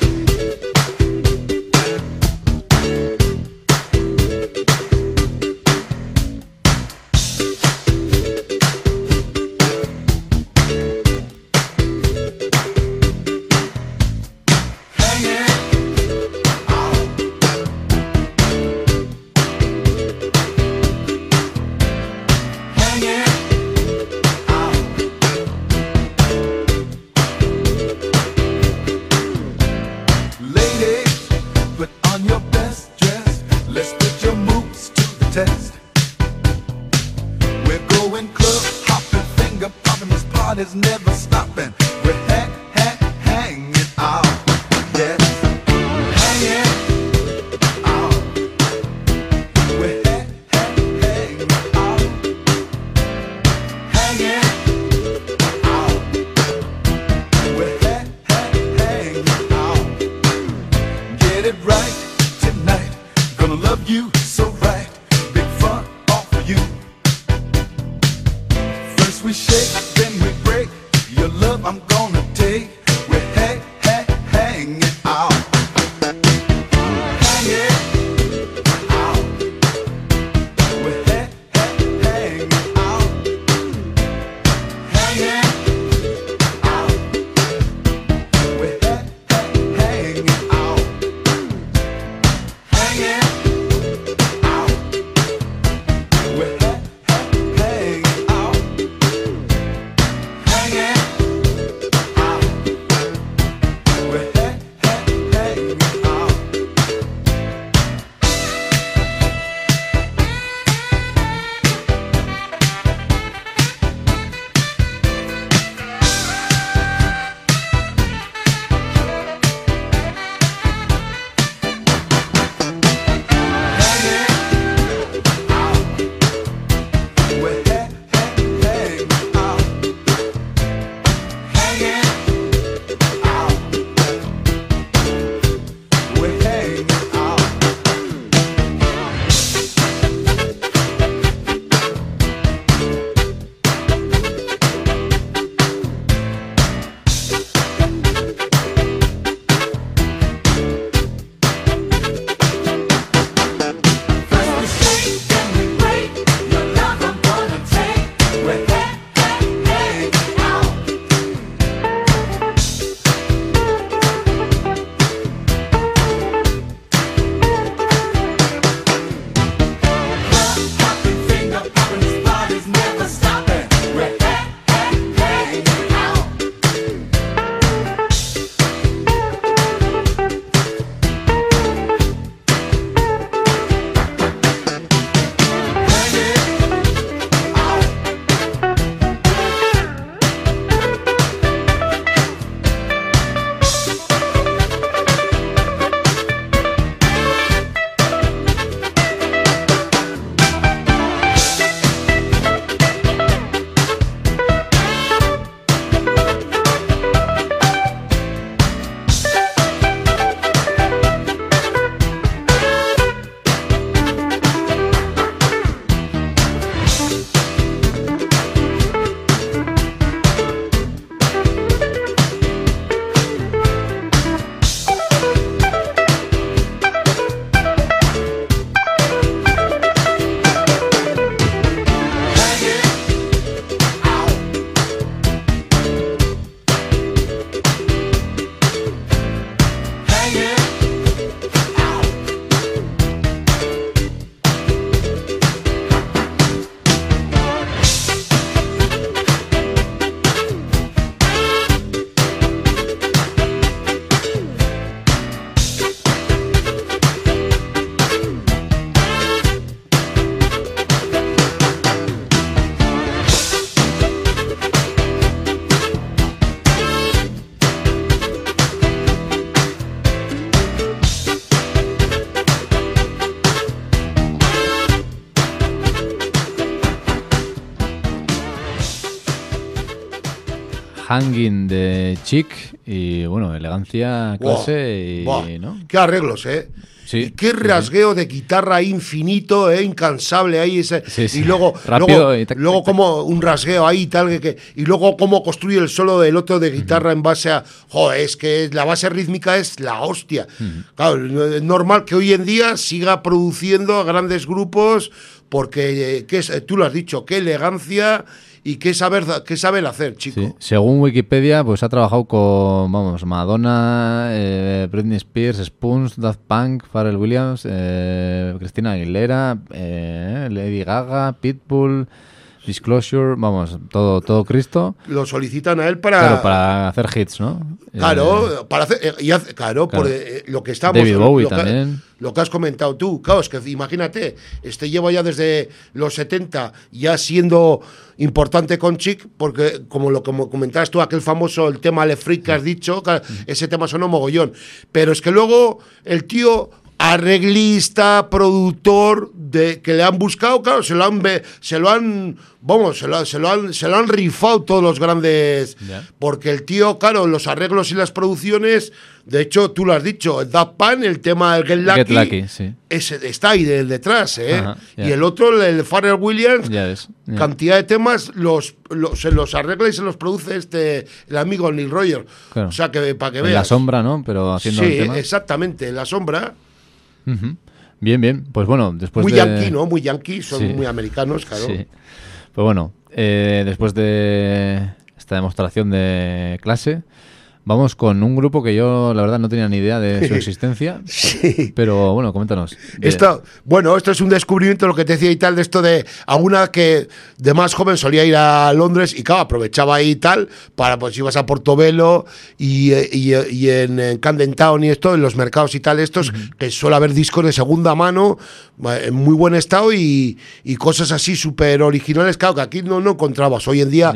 Hanging de chic y bueno, elegancia, clase y, buah, ¿no? Qué arreglos, ¿eh? Sí, y qué sí, sí. rasgueo de guitarra infinito, eh, incansable ahí ese, Sí, y luego luego, y tac, luego tac, tac. como un rasgueo ahí tal que, que- y luego cómo construye el solo del otro de guitarra en base a joder, es que la base rítmica es la hostia. Claro, no- es normal que hoy en día siga produciendo grandes grupos porque eh, qué es, eh, tú lo has dicho, qué elegancia y qué saber qué saber hacer, chico. Sí. Según Wikipedia, pues ha trabajado con, vamos, Madonna, eh, Britney Spears, Spoons, Daft Punk, Pharrell Williams, eh, Cristina Aguilera, eh, Lady Gaga, Pitbull, Disclosure, vamos, todo, todo Cristo. Lo solicitan a él para Claro, para hacer hits, ¿no? Eh, Claro, para hacer, eh, y hace- claro, Claro. por eh, lo que estamos. David Bowie lo que- también. lo que has comentado tú, claro, es que imagínate, este lleva ya desde los 70 ya siendo importante con Chic, porque como lo como comentabas tú, aquel famoso, el tema Le Freak que has dicho, que ese tema sonó mogollón. Pero es que luego el tío arreglista, productor, de que le han buscado, claro, se lo han, se lo han, vamos, se lo, se lo han, se lo han rifado todos los grandes, Ya. porque el tío, claro, los arreglos y las producciones, de hecho, tú lo has dicho, el Daft Punk, el tema del Get Lucky, Get Lucky, sí. ese está ahí de- detrás, ¿eh? Ajá, ya. y el otro, el Pharrell Williams, ya. cantidad de temas los, los- se los arregla y se los produce este el amigo Neil Roger. Claro. O sea que para que En veas. la sombra, ¿no? Pero haciendo sí, el tema. exactamente, en la sombra. Bien, bien. Pues bueno, después muy de... yankee, ¿no? Muy yankee, son Sí. muy americanos, claro. Sí. Pues bueno, eh, después de esta demostración de clase, vamos con un grupo que yo, la verdad, no tenía ni idea de su existencia. Sí. Pero bueno, coméntanos. De- Esto, bueno, esto es un descubrimiento, lo que te decía y tal, de esto de alguna que de más joven solía ir a Londres y claro, aprovechaba ahí y tal, para pues ibas a Portobelo y, eh, y, eh, y en, en Camden Town y esto, en los mercados y tal, estos, que suele haber discos de segunda mano, eh, en muy buen estado y, y cosas así súper originales, claro, que aquí no, no encontrabas. Hoy en día.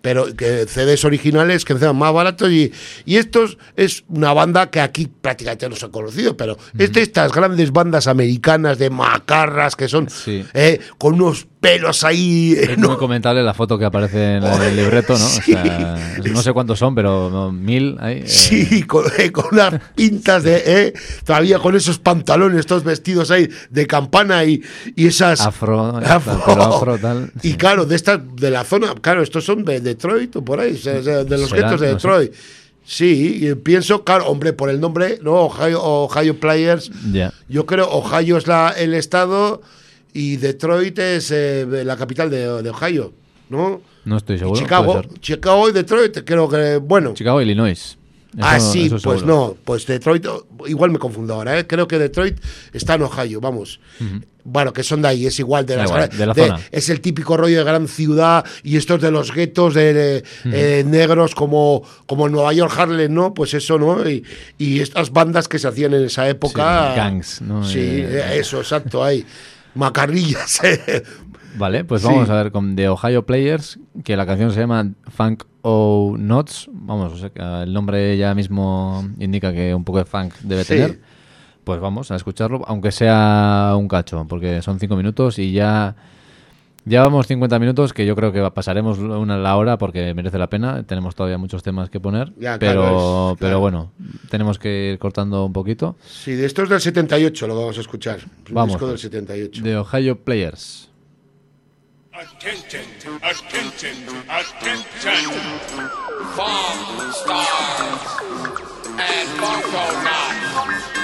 Pero que CDs originales que encima más baratos y, y estos es una banda que aquí prácticamente no se ha conocido, pero es de estas grandes bandas americanas de macarras que son Sí. eh, con unos pelos ahí Es ¿no? muy comentable la foto que aparece en el libreto, ¿no? O Sí. sea, no sé cuántos son, pero mil ahí. eh, Sí, con, eh, con unas pintas de, eh, todavía con esos pantalones, estos vestidos ahí de campana y, y esas... Afro, tal, pelo afro, tal, Y claro, de estas, de la zona, claro, estos son de Detroit o por ahí, de los guetos de no sé. Detroit. Sí, y pienso, claro, hombre, por el nombre, ¿no? Ohio, Ohio Players. Ya. Yo creo Ohio es la, el estado y Detroit es eh, la capital de, de Ohio, ¿no? No estoy Y seguro. Chicago. Chicago y Detroit, creo que, bueno. Chicago, Illinois. Eso- ah, sí, eso pues no, pues Detroit, igual me confundo ahora, ¿eh? creo que Detroit está en Ohio, vamos. Bueno, que son de ahí, es igual de, las igual, de la zona. Es el típico rollo de gran ciudad y estos de los guetos de, de, eh, negros como, como Nueva York, Harlem, ¿no? Pues eso, ¿no? Y, y estas bandas que se hacían en esa época. Sí, gangs, ¿no? Sí, Eh, eso, exacto, ahí. Macarrillas. eh. Vale, pues Sí. vamos a ver con The Ohio Players, que la canción se llama Funk O Nuts. Vamos, o sea, el nombre ya mismo indica que un poco de funk debe Sí. tener. Pues vamos a escucharlo, aunque sea un cacho, porque son cinco minutos y ya llevamos 50 minutos, que yo creo que pasaremos una la hora porque merece la pena. Tenemos todavía muchos temas que poner, Ya, pero, claro, es- pero claro. bueno, tenemos que ir cortando un poquito. Sí, de estos del 78 lo vamos a escuchar. Un Vamos, disco del pues. 78. The Ohio Players. Attention, attention, attention. Funk stars and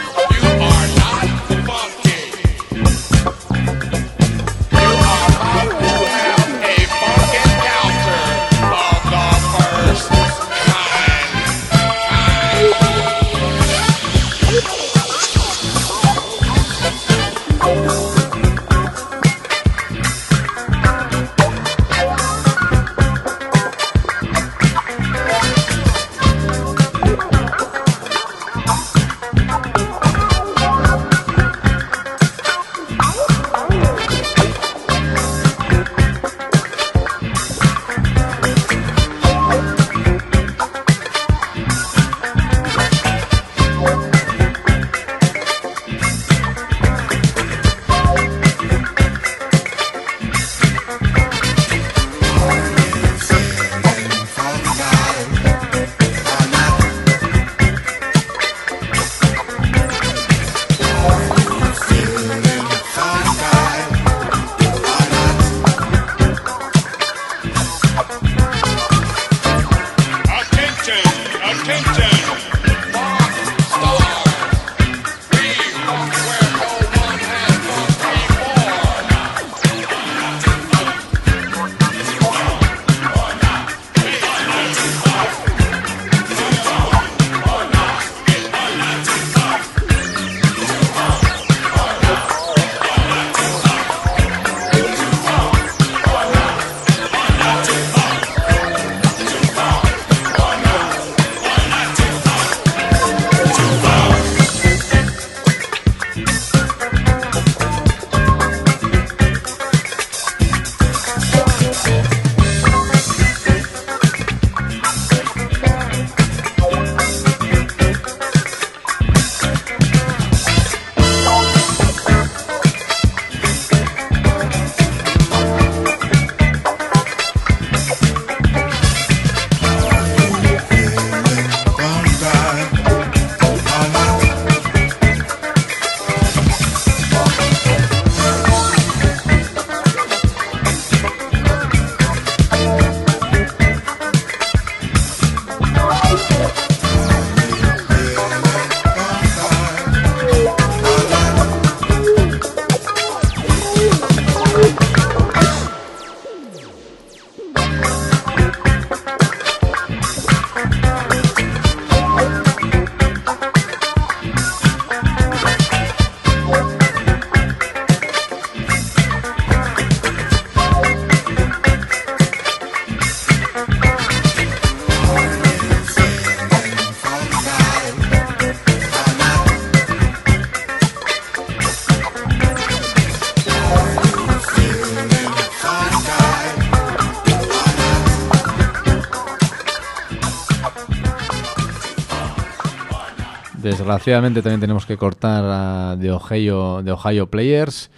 Desgraciadamente también tenemos que cortar a de Ohio, Ohio Players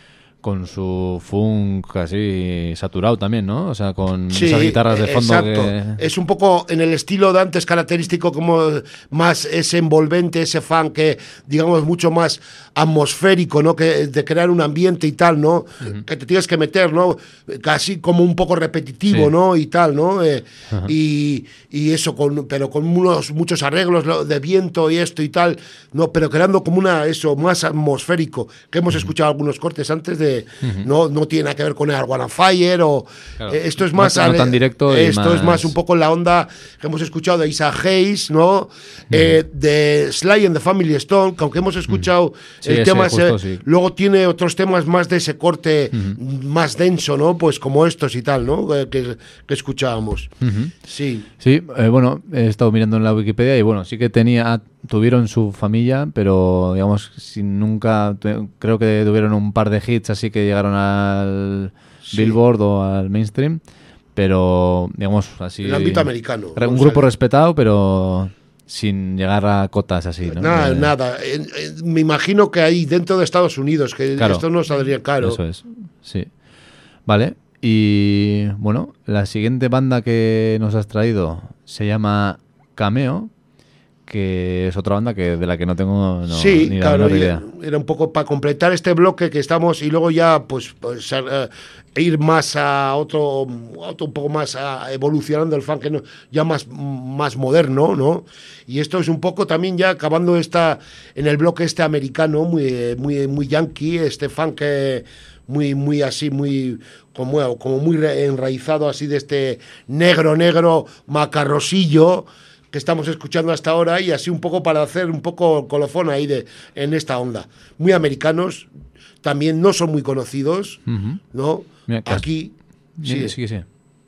con su funk así saturado también, ¿no? O sea, con Sí, esas guitarras de fondo exacto. que... Es un poco en el estilo de antes característico, como más ese envolvente, ese fan que, digamos, mucho más atmosférico, ¿no? Que de crear un ambiente y tal, ¿no? Que te tienes que meter, ¿no? Casi como un poco repetitivo, Sí. ¿no? Y tal, ¿no? Eh, y, y eso, con, pero con unos, muchos arreglos de viento y esto y tal, ¿no? Pero creando como una, eso, más atmosférico, que hemos escuchado algunos cortes antes de, No, no tiene nada que ver con el One on Fire o... Claro. eh, esto es más... tan- no tan directo Esto es más- un poco la onda que hemos escuchado de Isa Hayes, ¿no? Eh, de Sly and the Family Stone, que aunque hemos escuchado Sí, el ese tema justo, ese, sí. luego tiene otros temas más de ese corte más denso, ¿no? Pues como estos y tal, ¿no? Eh, Que, que escuchábamos. Sí. Sí, eh, bueno, he estado mirando en la Wikipedia y bueno, sí que tenía, tuvieron su familia, pero digamos, sin nunca, creo que tuvieron un par de hits así que llegaron al Sí. Billboard o al mainstream, pero digamos así. El ámbito americano, Un grupo respetado, pero sin llegar a cotas así, ¿no? Nada, nada. Eh, eh, me imagino que ahí dentro de Estados Unidos, que Claro. esto no saldría caro. Eso es, sí. Vale, y bueno, la siguiente banda que nos has traído se llama Cameo, que es otra banda que de la que no tengo no, sí, ni la claro, menor y- idea. era un poco para completar este bloque que estamos y luego ya pues, pues, eh, ir más a otro, otro un poco más a- evolucionando el funk que no- ya más, más moderno, ¿no? Y esto es un poco también ya acabando esta en el bloque este americano muy muy muy yankee, este funk eh, muy muy así muy como, como muy enraizado así de este negro negro macarrosillo que estamos escuchando hasta ahora y así un poco para hacer un poco colofón ahí de, en esta onda. Muy americanos, también no son muy conocidos, Ujú. ¿no? Mira, Aquí, Sí, sí. sí.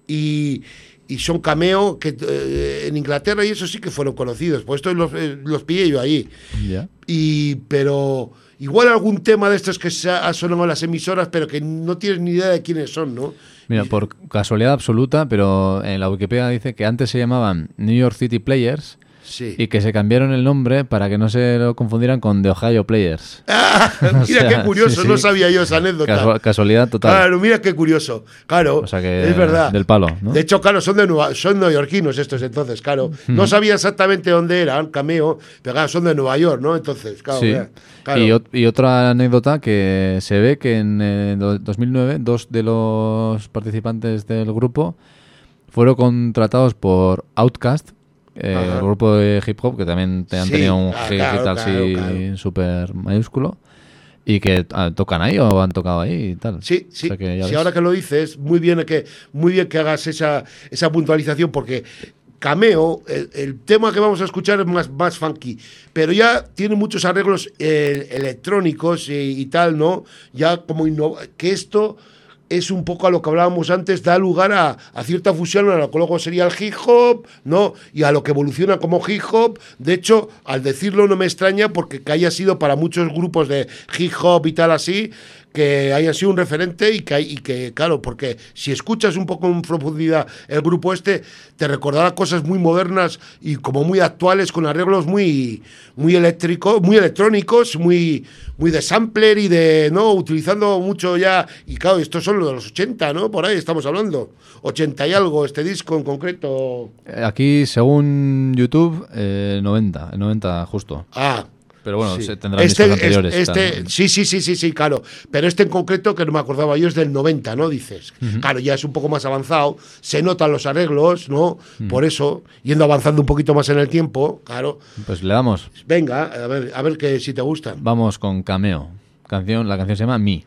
Y, y son cameo que eh, en Inglaterra y eso sí que fueron conocidos, pues estos los, eh, los pillé yo ahí. Ya. Y, pero igual algún tema de estos que se ha sonado en las emisoras, pero que no tienes ni idea de quiénes son, ¿no? Mira, por casualidad absoluta, pero en la Wikipedia dice que antes se llamaban New York City Players Sí. y que se cambiaron el nombre para que no se lo confundieran con The Ohio Players. Ah, O mira sea, qué curioso, sí, no sabía yo esa anécdota. Casua- casualidad total. Claro, mira qué curioso. Claro, O sea que es verdad. del palo, ¿no? De hecho, claro, son de Nueva, son neoyorquinos estos entonces, claro. No sabía exactamente dónde eran, cameo, pero claro, son de Nueva York, ¿no? Entonces, claro, Sí. mira, claro. Y, ot- y otra anécdota que se ve que en eh, do- 2009 dos de los participantes del grupo fueron contratados por Outkast, eh, el grupo de hip hop que también te han Sí, tenido un ah, hit claro, y tal claro, sí claro. súper mayúsculo y que ah, tocan ahí o han tocado ahí y tal. Sí, O sí. sea que ya sí, ves. ahora que lo dices, muy bien que, muy bien que hagas esa, esa puntualización, porque Cameo, el, el tema que vamos a escuchar es más, más funky, pero ya tiene muchos arreglos eh, electrónicos y, y tal, ¿no? Ya como que esto es un poco a lo que hablábamos antes, da lugar a, a cierta fusión a lo que luego sería el hip hop, ¿no? Y a lo que evoluciona como hip hop. De hecho, al decirlo no me extraña porque que haya sido para muchos grupos de hip hop y tal así, que haya sido un referente y que, hay- y que, claro, porque si escuchas un poco en profundidad el grupo este, te recordará cosas muy modernas y como muy actuales, con arreglos muy, muy eléctricos, muy electrónicos, muy, muy de sampler y de, ¿no? Utilizando mucho ya, y claro, estos son los de los 80, ¿no? Por ahí estamos hablando. 80 y algo, este disco en concreto. Eh, Aquí, según YouTube, eh, 90, 90 justo. Ah. Pero bueno, sí. se tendrán este, discos anteriores. es- este- sí, sí, sí, sí, sí, claro. Pero este en concreto, que no me acordaba yo, es del 90, ¿no? Dices. Claro, ya es un poco más avanzado. Se notan los arreglos, ¿no? Por eso, yendo avanzando un poquito más en el tiempo, claro. Pues le damos. Venga, a ver, a ver que si te gustan. Vamos con Cameo. Canción, la canción se llama Me.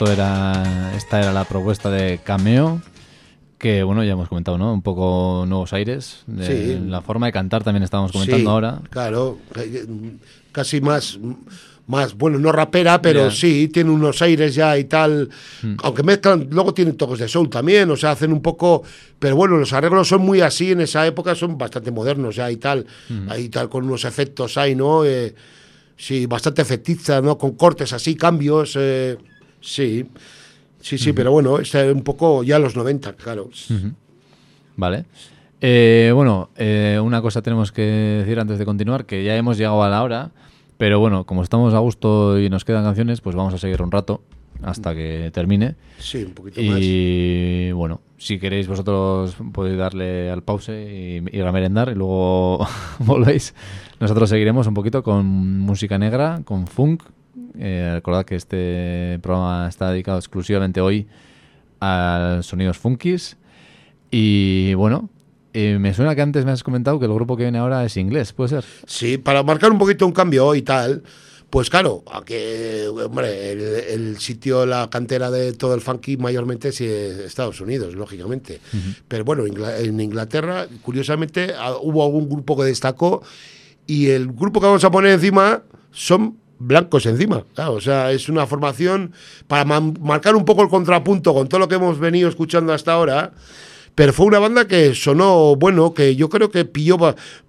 Esto era, esta era la propuesta de Cameo, que bueno, ya hemos comentado, ¿no? Un poco nuevos aires. de- Sí. La forma de cantar también estábamos comentando Sí, ahora. Claro, eh, casi más, más, bueno, no rapera, pero sí, tiene unos aires ya y tal. Aunque mezclan, luego tienen toques de soul también, o sea, hacen un poco. Pero bueno, los arreglos son muy así en esa época, son bastante modernos ya y tal. Ahí tal, con unos efectos ahí, ¿no? Eh, sí, bastante efectista, ¿no? Con cortes así, cambios. eh, sí, sí, sí, pero bueno, es eh, un poco ya los 90, claro. Vale. Eh, bueno, eh, una cosa tenemos que decir antes de continuar, que ya hemos llegado a la hora, pero bueno, como estamos a gusto y nos quedan canciones, pues vamos a seguir un rato hasta que termine. Sí, un poquito más. Y bueno, si queréis vosotros podéis darle al pause y ir a merendar y luego volvéis. Nosotros seguiremos un poquito con música negra, con funk. Eh, recordad que este programa está dedicado exclusivamente hoy a sonidos funkis. Y bueno, eh, me suena que antes me has comentado que el grupo que viene ahora es inglés, ¿puede ser? Sí, para marcar un poquito un cambio y tal. Pues claro, a que, hombre, el, el sitio, la cantera de todo el funky mayormente es eh, Estados Unidos, lógicamente. Pero bueno, en Inglaterra, curiosamente, ah, hubo algún grupo que destacó y el grupo que vamos a poner encima son blancos encima. Claro, o sea, es una formación para marcar un poco el contrapunto con todo lo que hemos venido escuchando hasta ahora. Pero fue una banda que sonó bueno, que yo creo que pilló,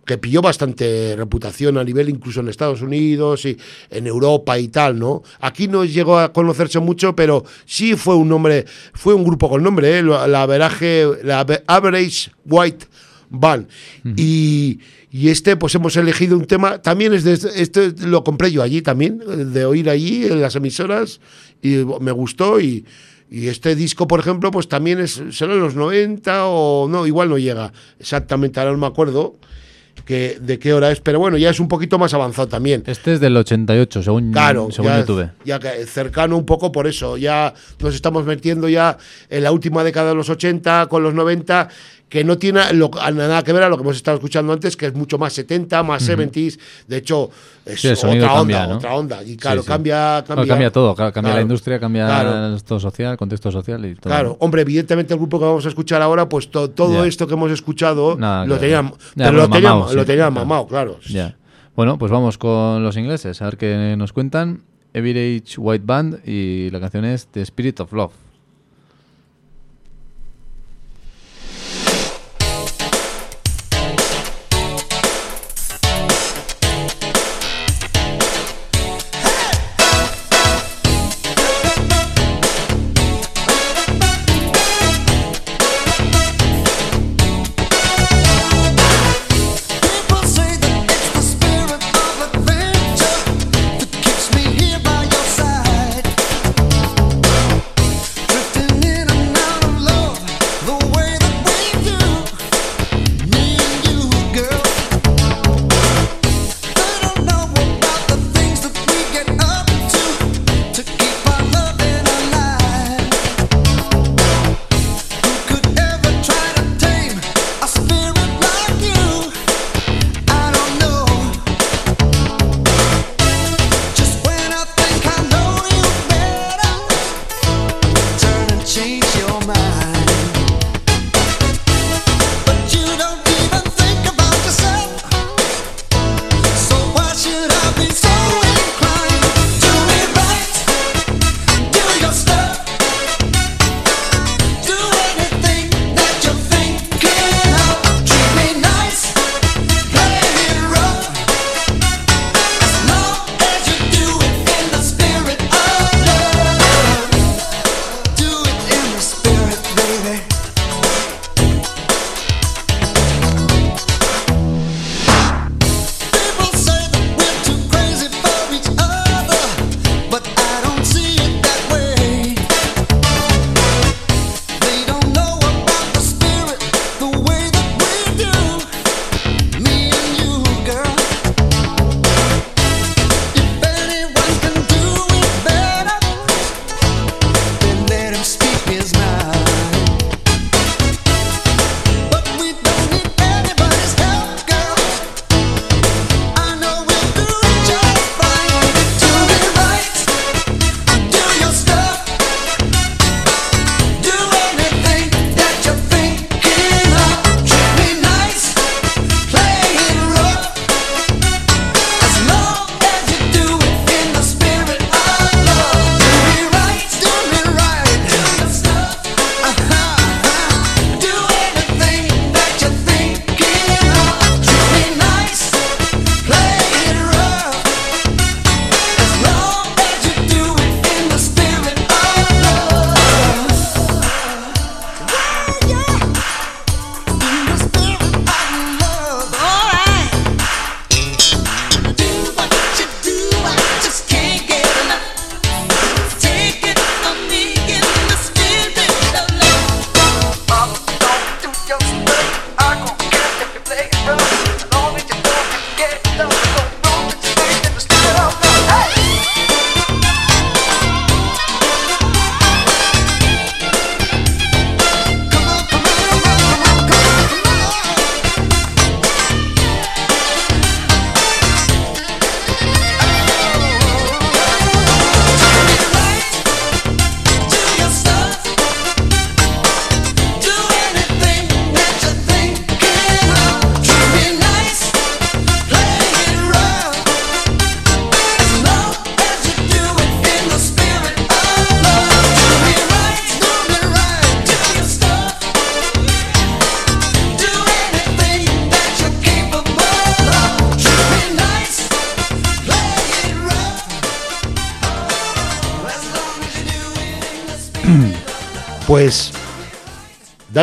que pilló bastante reputación a nivel incluso en Estados Unidos y en Europa y tal, ¿no? Aquí no llegó a conocerse mucho, pero sí fue un nombre, fue un grupo con nombre, ¿eh? la la Averaje, la Ave- Average White Band. Y, y este, pues hemos elegido un tema, también es de, este lo compré yo allí también, de oír allí en las emisoras, y me gustó y... Y este disco, por ejemplo, pues también es, será en los 90 o no, igual no llega exactamente, ahora no me acuerdo que, de qué hora es, pero bueno, ya es un poquito más avanzado también. Este es del 88, según, Claro, según ya, YouTube. ya que cercano un poco por eso, ya nos estamos metiendo ya en la última década de los 80 con los 90, que no tiene lo- nada que ver a lo que hemos estado escuchando antes, que es mucho más 70, más 70s, de hecho es Sí, otra cambia, onda, ¿no? otra onda, y claro, Sí, sí. cambia, No, cambia, cambia todo, claro, cambia la industria, cambia claro. el todo social, el contexto social y todo. Claro, hombre, evidentemente el grupo que vamos a escuchar ahora, pues to- todo esto que hemos escuchado Nada lo tenían, pero lo tenían, mamao, lo tenían claro. mamado, claro. Bueno, pues vamos con los ingleses, a ver qué nos cuentan. Average White Band y la canción es The Spirit of Love.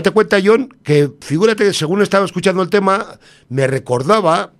Date cuenta, John, que figúrate según estaba escuchando el tema, me recordaba,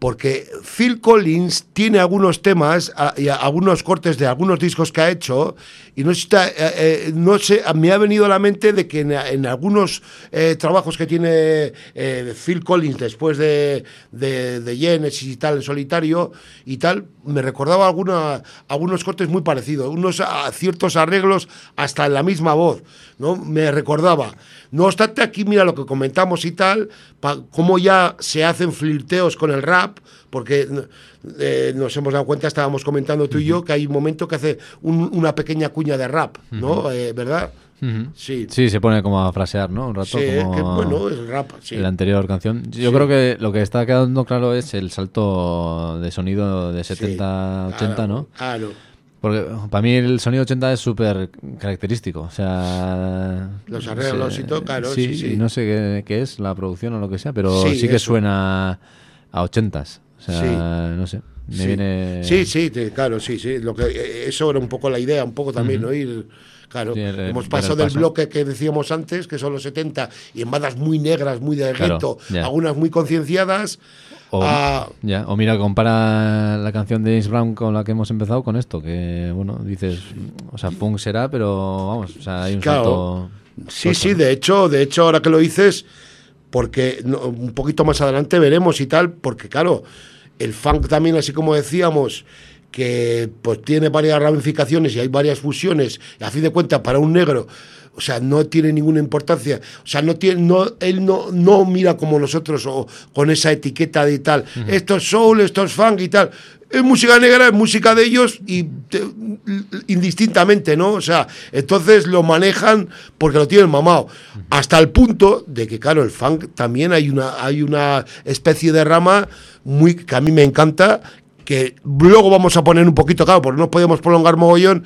porque Phil Collins tiene algunos temas y algunos cortes de algunos discos que ha hecho, y no está- eh, eh, no sé me ha venido a la mente de que en, en algunos eh, trabajos que tiene eh, Phil Collins después de, de, de Genesis y tal, en solitario y tal, me recordaba alguna, algunos cortes muy parecidos, unos a- ciertos arreglos hasta en la misma voz, ¿no? Me recordaba. No obstante, aquí mira lo que comentamos y tal, pa- cómo ya se hacen flirteos con el rap, porque eh, nos hemos dado cuenta, estábamos comentando tú y yo, que hay un momento que hace un- una pequeña cuña de rap, ¿no? Eh, ¿Verdad? Ujú. Sí. Sí, se pone como a frasear, ¿no? Un rato Sí, como que bueno, es rap, sí. la anterior canción. Yo Sí. creo que lo que está quedando claro es el salto de sonido de 70 80, claro, ¿no? Claro. Porque para mí el sonido 80 es súper característico. O sea. Los arreglos y todo, claro, Sí, sí, sí. y no sé qué, qué es, la producción o lo que sea, pero sí, Sí, que eso. suena a 80s. O sea, Sí. no sé. Me sí. viene. Sí, sí, claro, sí, sí. Lo que, eh, eso era un poco la idea, un poco también, Ujú. ¿no? Ir, claro, Sí, el- hemos pasado el del paso. bloque que decíamos antes, que son los 70, y en bandas muy negras, muy de Claro, gueto, ya. algunas muy concienciadas, O, a- ya, o mira, compara la canción de James Brown con la que hemos empezado con esto, que bueno, dices, o sea, punk será, pero vamos, o sea, hay un Claro. salto. Sí, sí, de hecho, de hecho, ahora que lo dices, porque no, un poquito más adelante veremos y tal, porque claro, el funk también, así como decíamos, que pues tiene varias ramificaciones y hay varias fusiones, y a fin de cuentas, para un negro, o sea, no tiene ninguna importancia. O sea, no tiene, no, él no, no mira como nosotros o con esa etiqueta de tal. Esto es soul, esto es funk y tal. Es música negra, es música de ellos y te- indistintamente, ¿no? O sea, entonces lo manejan porque lo tienen mamado. Hasta el punto de que, claro, el funk también hay una, hay una especie de rama muy que a mí me encanta, que luego vamos a poner un poquito, claro, porque no podemos prolongar mogollón,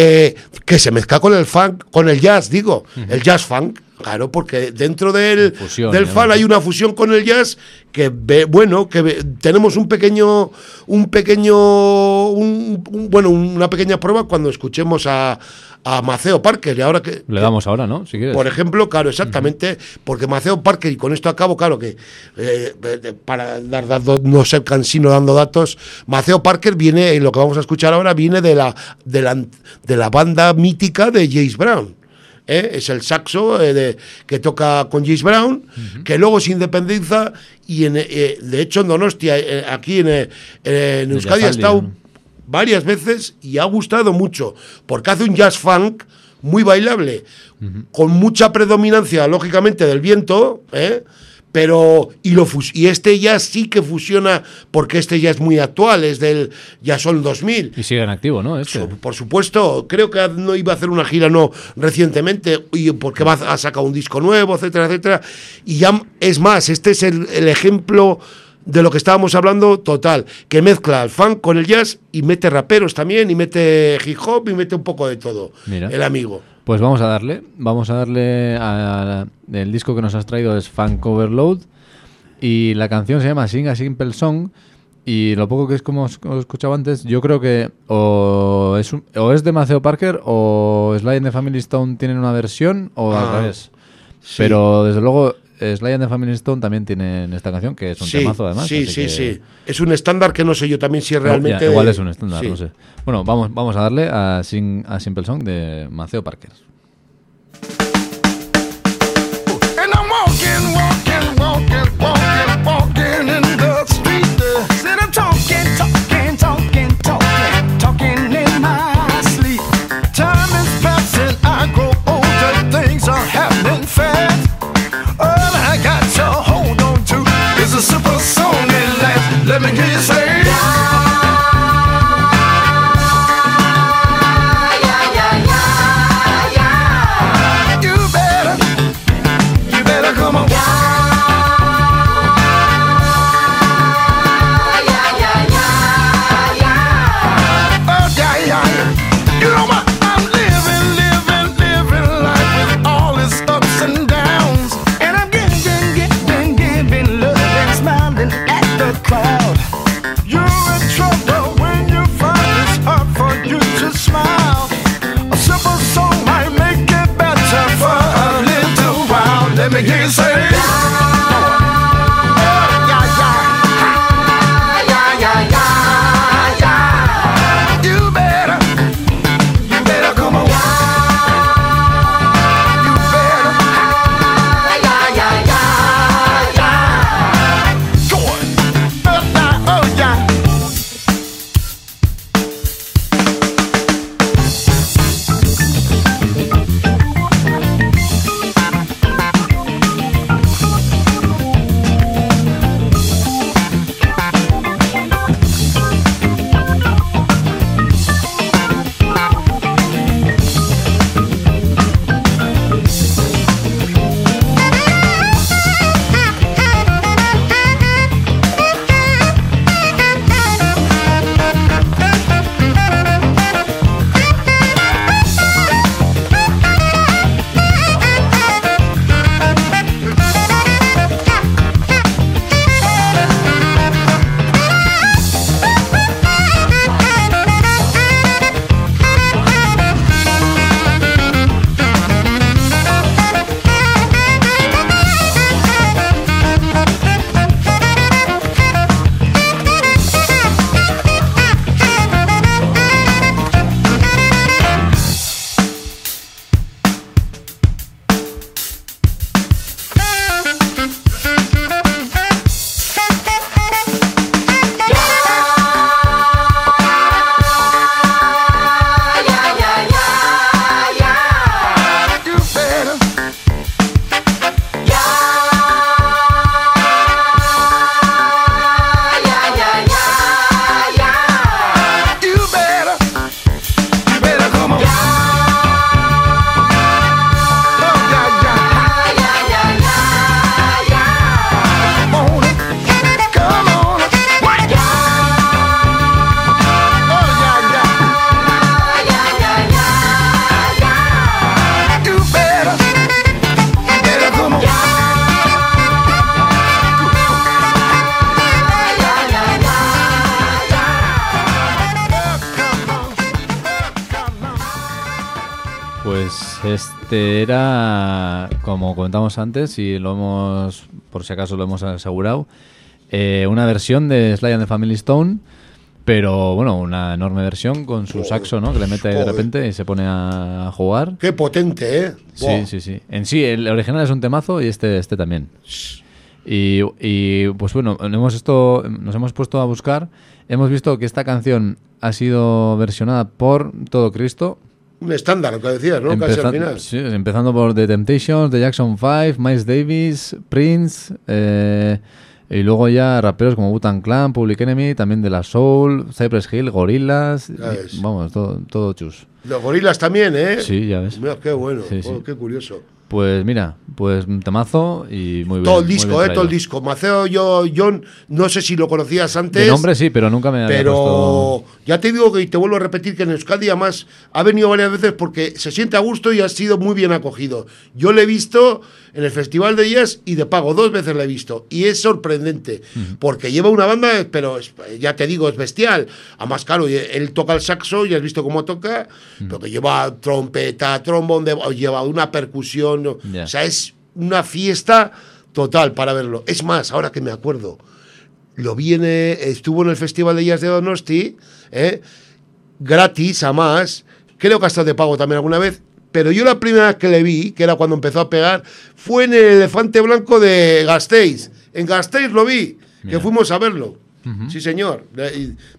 eh, que se mezcla con el funk, con el jazz, digo, el jazz funk. Claro, porque dentro del, Fusión, del fan hay una fusión con el jazz que ve, bueno, que ve- tenemos un pequeño, un pequeño, un- un- bueno, una pequeña prueba cuando escuchemos a, a Maceo Parker y ahora que Le damos ahora, ¿no? Si quieres. por ejemplo, claro, exactamente, porque Maceo Parker, y con esto acabo, claro que eh, para dar datos, no ser cansino dando datos, Maceo Parker viene, y lo que vamos a escuchar ahora, viene de la, de la, de la banda mítica de James Brown. ¿eh? Es el saxo eh, de- que toca con James Brown, que luego se independiza y en, eh, de hecho en Donostia, aquí en, Euskadi ha estado ¿no? varias veces y ha gustado mucho, porque hace un jazz funk muy bailable, con mucha predominancia, lógicamente, del viento, ¿eh? Pero y lo y este jazz sí que fusiona porque este ya es muy actual es del ya son 2000 Y sigue en activo, ¿no? Este. So- por supuesto, creo que no iba a hacer una gira no recientemente y porque va a sacar un disco nuevo, etcétera, etcétera. Y ya es más, este es el, el ejemplo de lo que estábamos hablando total, que mezcla el funk con el jazz y mete raperos también y mete hip hop y mete un poco de todo. Mira. El amigo. Pues vamos a darle, vamos a darle a, el disco que nos has traído es Funk Overload y la canción se llama Sing a Simple Song y lo poco que es como os, os escuchaba antes, yo creo que o es, un- o es de Maceo Parker o Sly and the Family Stone tienen una versión o Ah, al revés. sí. Pero desde luego Sly and the Family Stone también tienen esta canción que es un Sí, temazo además. sí, sí, que- sí. Es un estándar que no sé yo también si es No, ya, realmente... igual es un estándar, Sí. no sé. Bueno, vamos, vamos a darle a, Sing a Simple Song de Maceo Parker. Is a simple song that lasts. Let me hear you say. I can't say. Era, como comentamos antes, y lo hemos, por si acaso lo hemos asegurado, eh, una versión de Sly and the Family Stone, pero bueno, una enorme versión con su saxo, ¿no? Que le mete ahí de repente y se pone a jugar. Qué potente, ¿eh? Sí, sí, sí. En sí, el original es un temazo y este, este también. Y, y, pues bueno, hemos esto, nos hemos puesto a buscar. Hemos visto que esta canción ha sido versionada por Todo Cristo. Un estándar, lo que decías, ¿no? Casi al final. sí, empezando por The Temptations, The Jackson 5, Miles Davis, Prince, eh, y luego ya raperos como Wu-Tang Clan, Public Enemy, también de La Soul, Cypress Hill, Gorillaz, Ya y- vamos, todo, todo chus. Los gorilas también, ¿eh? Sí, ya ves. Mira, qué bueno, Sí, sí. qué curioso. Pues mira, pues un temazo y muy bien. todo el disco, ¿eh? traído. Todo el disco. Maceo yo, John, no sé si lo conocías antes. De nombre sí, pero nunca me había Pero puesto... ya te digo que y te vuelvo a repetir que en Euskadi además ha venido varias veces porque se siente a gusto y ha sido muy bien acogido. Yo le he visto en el Festival de Jazz y de pago, dos veces le he visto. Y es sorprendente, porque lleva una banda, pero es- ya te digo, es bestial. Además, claro, él toca el saxo, y has visto cómo toca, pero que lleva trompeta, trombón, de, lleva una percusión. Ya. O sea, es una fiesta total para verlo. Es más, ahora que me acuerdo, lo viene, estuvo en el Festival de Jazz de Donosti, ¿eh? gratis, a más. Creo que hasta de pago también alguna vez. Pero yo la primera vez que le vi, que era cuando empezó a pegar, fue en el Elefante Blanco de Gasteiz. En Gasteiz lo vi, que fuimos a verlo. Sí, señor.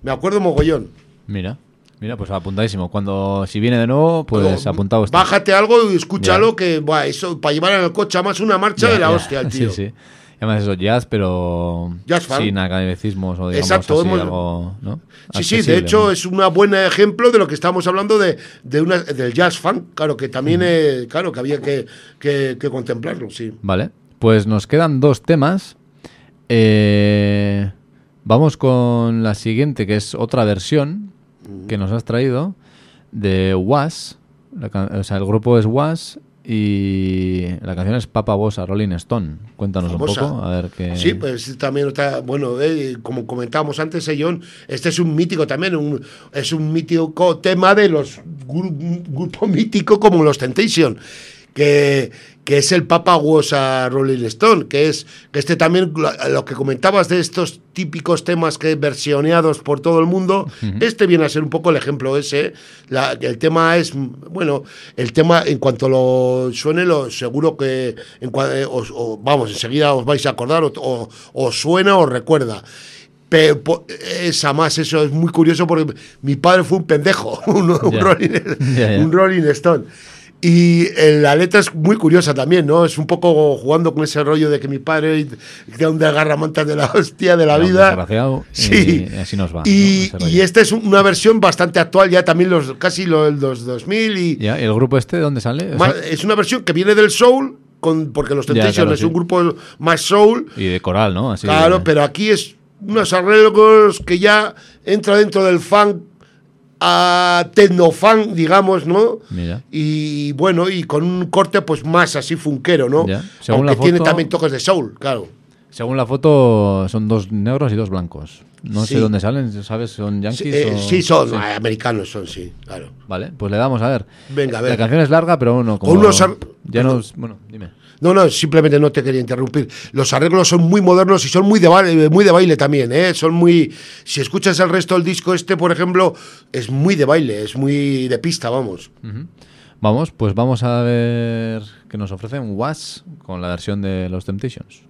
Me acuerdo mogollón. Mira, mira, pues apuntadísimo. Cuando, si viene de nuevo, pues Pero apuntado. Bájate algo y escúchalo, Ya. que buah, eso para llevar en el coche más una marcha de la hostia, el tío. Sí, sí. Además eso, jazz, pero Jazz fan. sin academicismos o digamos Exacto, así, hemos- algo, ¿no? Sí, sí, de hecho ¿no? es un buen ejemplo de lo que estamos hablando de, de una, del jazz funk, claro, que también, eh, claro, que había que, que- que contemplarlo, sí. Vale, pues nos quedan dos temas. Eh, vamos con la siguiente, que es otra versión que nos has traído de Was. La o sea, el grupo es Was y la canción es Papa Bossa Rolling Stone. Cuéntanos Famosa. un poco, a ver qué. Sí, pues también está, bueno, eh, como comentábamos antes, eh, John, este es un mítico también, un- es un mítico tema de los gru- grupos míticos como los Temptation, que, que es el Papa Was a Rolling Stone, que es que este también, lo, que comentabas de estos típicos temas que versioneados por todo el mundo, este viene a ser un poco el ejemplo ese. La- el tema es, bueno, el tema en cuanto lo suene, lo, seguro que en eh, os- o- vamos, enseguida os vais a acordar o, os suena o recuerda. Pero es además eso es muy curioso porque mi padre fue un pendejo, un, un Ya. Rolling, Ya, ya. un Rolling Stone. Y eh, la letra es muy curiosa también, ¿no? Es un poco jugando con ese rollo de que mi padre era un desgarramantas de la hostia de la Era un vida. desgraciado Sí. y así nos va, Y, esta es una versión bastante actual, ya también los casi los, los 2000 y Ya, ¿y el grupo este de dónde sale? Más- es una versión que viene del soul, con, porque los Ya, Temptation claro, es sí. un grupo más soul, y de coral, ¿no? Así Claro, de- pero aquí es unos arreglos que ya entra dentro del funk a tecnofunk, digamos, ¿no? Mira. Y bueno, y con un corte pues más así funkero, ¿no? Ya. Según Aunque la tiene foto- también toques de soul, claro. Según la foto, son dos negros y dos blancos. No Sí. sé dónde salen, ¿sabes? ¿Son yankees Sí, eh, o...? sí, son eh, americanos, son, sí, claro. Vale, pues le damos a ver. Venga, a ver. La canción es larga, pero bueno, como... Con unos Ya nos... Bueno, dime. No, no, simplemente no te quería interrumpir. Los arreglos son muy modernos y son muy de baile, muy de baile también, ¿eh? Son muy... Si escuchas el resto del disco este, por ejemplo, es muy de baile, es muy de pista, vamos. Vamos, pues vamos a ver qué nos ofrecen Was con la versión de los Temptations.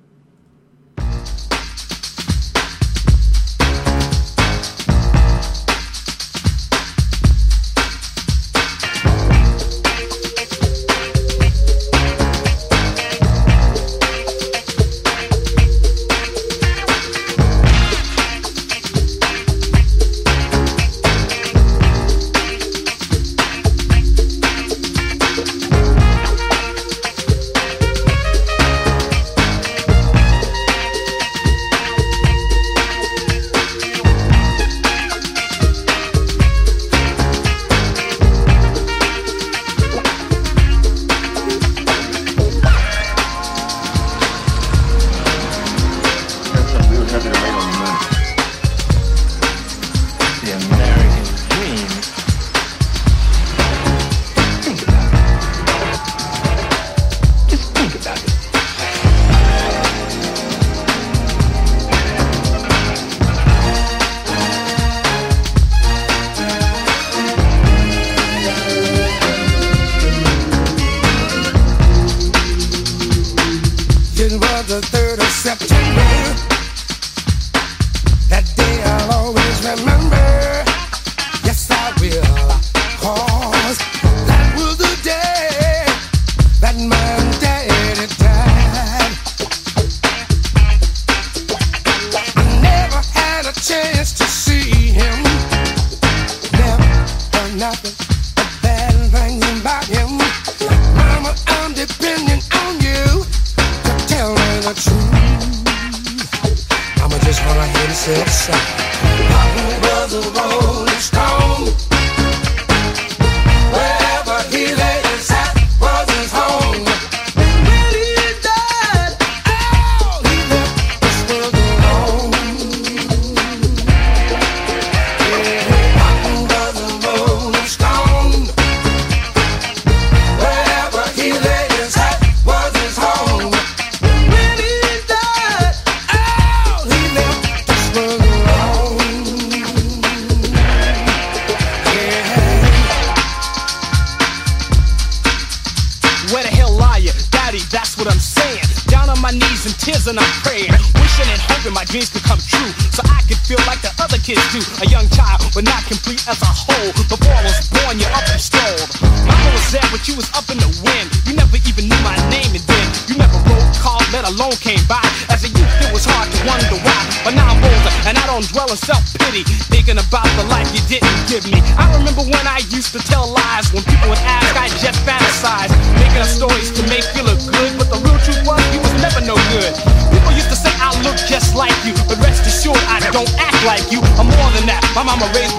Don't dwell in self-pity. Thinking about the life you didn't give me. I remember when I used to tell lies. When people would ask, I just fantasized. Making up stories to make you look good. But the real truth was, you was never no good. People used to say I look just like you. But rest assured, I don't act like you. I'm more than that. My mama raised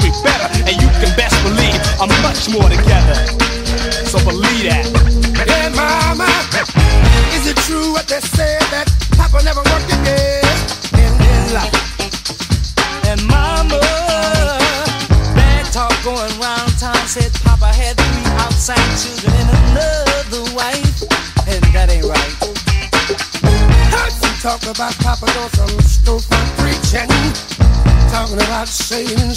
talking about Papa Doe, some stupid preaching, talking about Satan.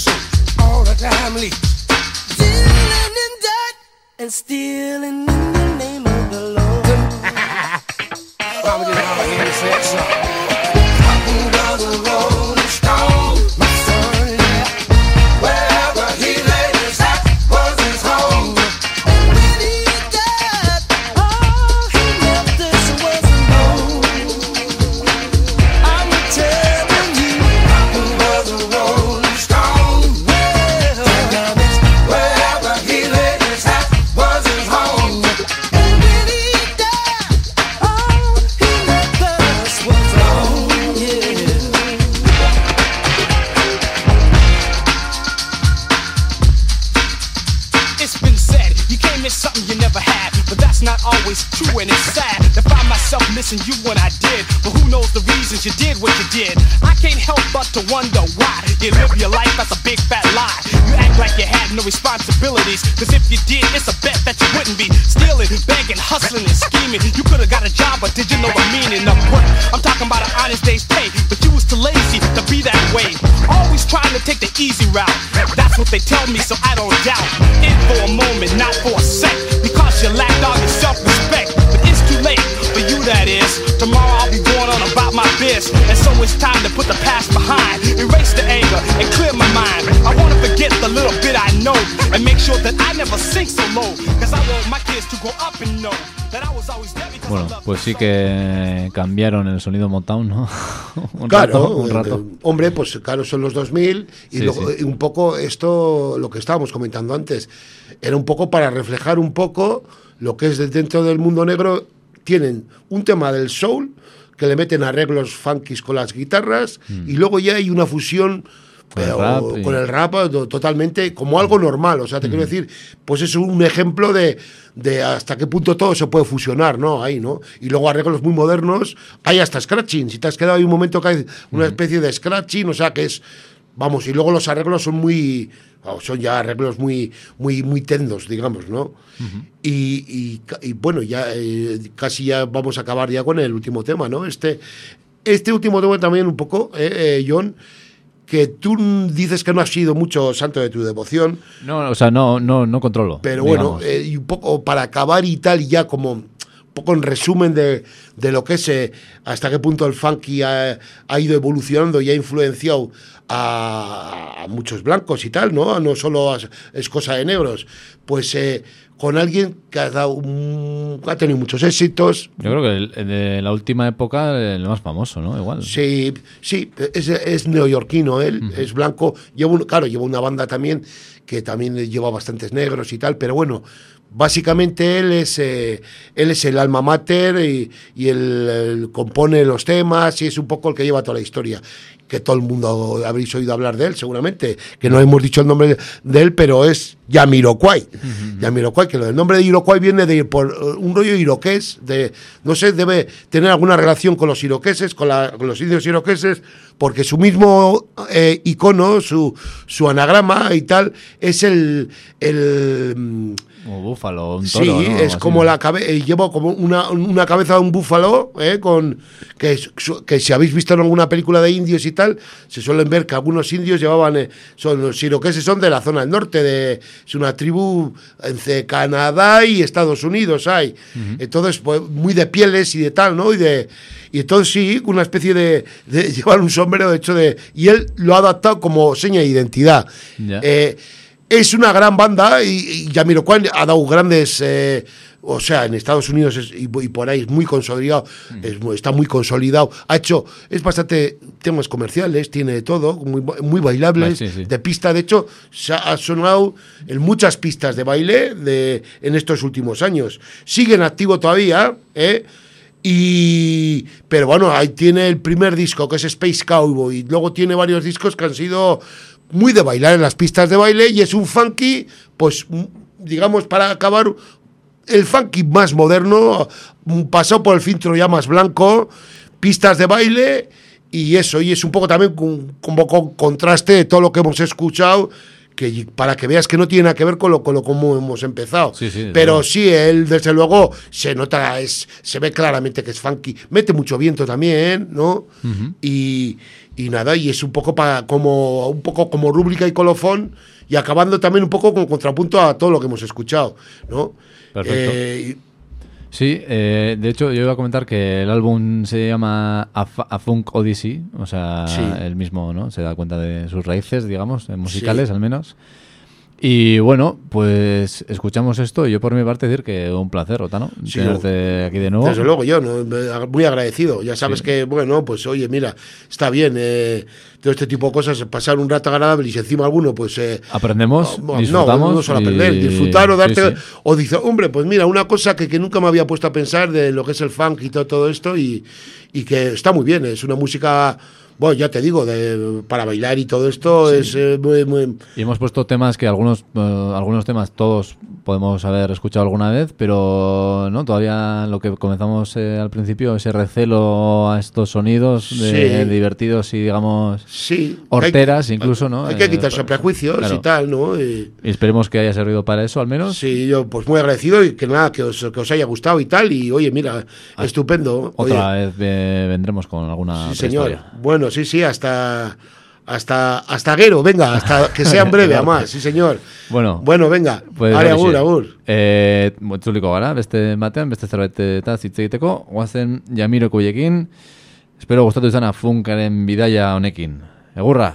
Know, and make sure that I never sink so low, cause I want my kids to grow up and know that I was always there because Bueno, pues sí que cambiaron el sonido Motown, ¿no? un Claro, rato, un rato. eh, hombre, pues claro, son los 2000 y Sí, luego, sí. eh, un poco esto, lo que estábamos comentando antes, era un poco para reflejar un poco lo que es de- dentro del mundo negro. Tienen un tema del soul que le meten arreglos funkis con las guitarras y luego ya hay una fusión Mm. Con el pero rap y- con el rap to- totalmente como algo normal. O sea, te Mm. quiero decir, pues es un ejemplo de, de hasta qué punto todo se puede fusionar, ¿no? Ahí, ¿no? Y luego arreglos muy modernos, hay hasta scratching. Si te has quedado ahí un momento que hay una especie de scratching, o sea, que es. Vamos, y luego los arreglos son muy. son ya arreglos muy, muy, muy tendos, digamos, ¿no? y, y ca- y bueno, ya eh, casi ya vamos a acabar ya con el último tema, ¿no? Este, este último tema también un poco, eh, eh, John, que tú dices que no has sido mucho santo de tu devoción, No, o sea, no, no, no controlo. pero bueno, eh, y un poco para acabar y tal, y ya como poco en resumen de, de lo que es eh, hasta qué punto el funky ha, ha ido evolucionando y ha influenciado a, a muchos blancos y tal, ¿no? No solo es, es cosa de negros. Pues eh, con alguien que ha, dado un- ha tenido muchos éxitos, Yo creo que de la última época el más famoso, ¿no? Igual. Sí, sí, es, es neoyorquino él, es blanco. Lleva un- claro, lleva una banda también que también lleva bastantes negros y tal, pero bueno, básicamente él es, eh, él es el alma mater y, y él, él compone los temas y es un poco el que lleva toda la historia. Que todo el mundo habréis oído hablar de él, seguramente, que no hemos dicho el nombre de él, pero es Yamiroquai. Yamiroquai, que el nombre de Iroquois viene de por eh, un rollo iroqués, de, no sé, debe tener alguna relación con los iroqueses, con, la- con los indios iroqueses, porque su mismo eh, icono, su, su anagrama y tal, es el, el mm, O búfalo, un toro, Sí, es como la cabeza, llevo como una, una cabeza de un búfalo, ¿eh? con que, que si habéis visto en alguna película de indios y tal, se suelen ver que algunos indios llevaban, eh, son los iroqueses son de la zona del norte, de, es una tribu entre Canadá y Estados Unidos hay. Entonces, pues muy de pieles y de tal, ¿no? Y de y entonces sí, una especie de, de llevar un sombrero de hecho de y él lo ha adaptado como seña de identidad. Ya. Eh, es una gran banda y, y Jamiroquai ha dado grandes, eh, o sea, en Estados Unidos es- y, y por ahí es muy consolidado, es muy- está muy consolidado. Ha hecho, es bastante temas comerciales, tiene de todo, muy, muy bailables, Sí, sí. de pista. De hecho, se ha, ha sonado en muchas pistas de baile de, en estos últimos años. Sigue en activo todavía, ¿eh? Y, pero bueno, ahí tiene el primer disco que es Space Cowboy. Y luego tiene varios discos que han sido muy de bailar en las pistas de baile. Y es un funky, pues, digamos, para acabar, el funky más moderno. mm, Pasó por el filtro ya más blanco, pistas de baile. Y eso, y es un poco también con- como con contraste de todo lo que hemos escuchado. Que, para que veas que no tiene nada que ver con lo, con lo como hemos empezado. Sí, sí, desde Pero sí, él desde luego se nota, es, se ve claramente que es funky. Mete mucho viento también, ¿no? y, y nada, y es un poco para como un poco como rúbrica y colofón y acabando también un poco con contrapunto a todo lo que hemos escuchado, ¿no? Perfecto. Eh, Sí, eh, de hecho yo iba a comentar que el álbum se llama A, A Funk Odyssey, o sea, Sí. él mismo ¿no? se da cuenta de sus raíces, digamos, eh, musicales al menos. Y bueno, pues escuchamos esto y yo por mi parte decir que un placer, Otano, Sí, tenerte aquí de nuevo. Desde luego, yo muy agradecido. Ya sabes Sí. que, bueno, pues oye, mira, está bien, eh, todo este tipo de cosas, pasar un rato agradable y si encima alguno, pues... eh, Aprendemos, no, disfrutamos. No, no solo y- aprender, disfrutar o darte... sí. O dice, hombre, pues mira, una cosa que, que nunca me había puesto a pensar de lo que es el funk y todo, todo esto y, y que está muy bien, es una música... Bueno, ya te digo, de, para bailar y todo esto es eh, muy, muy, Y hemos puesto temas que algunos eh, algunos temas todos podemos haber escuchado alguna vez, pero no todavía lo que comenzamos eh, al principio, ese recelo a estos sonidos de Sí. divertidos y digamos Sí, horteras hay- incluso, ¿no? Hay que quitarse prejuicios claro. y tal, ¿no? Y- Y esperemos que haya servido para eso al menos. Sí, yo pues muy agradecido y que nada, que os, que os haya gustado y tal. Y oye, mira, estupendo. Oye, Otra vez vendremos con alguna sí, señor. historia. Bueno, sí, sí, hasta hasta hasta Guero, venga, hasta que sean breve, además, sí, señor. Bueno, Bueno, venga. Pues Are, agur, agur. Eh, itzuliko gara, beste batean, beste zerbatetaz hitz egiteko, goazen Jamirokoiekin, espero gustatu izana funkaren bidaia honekin. Egurra!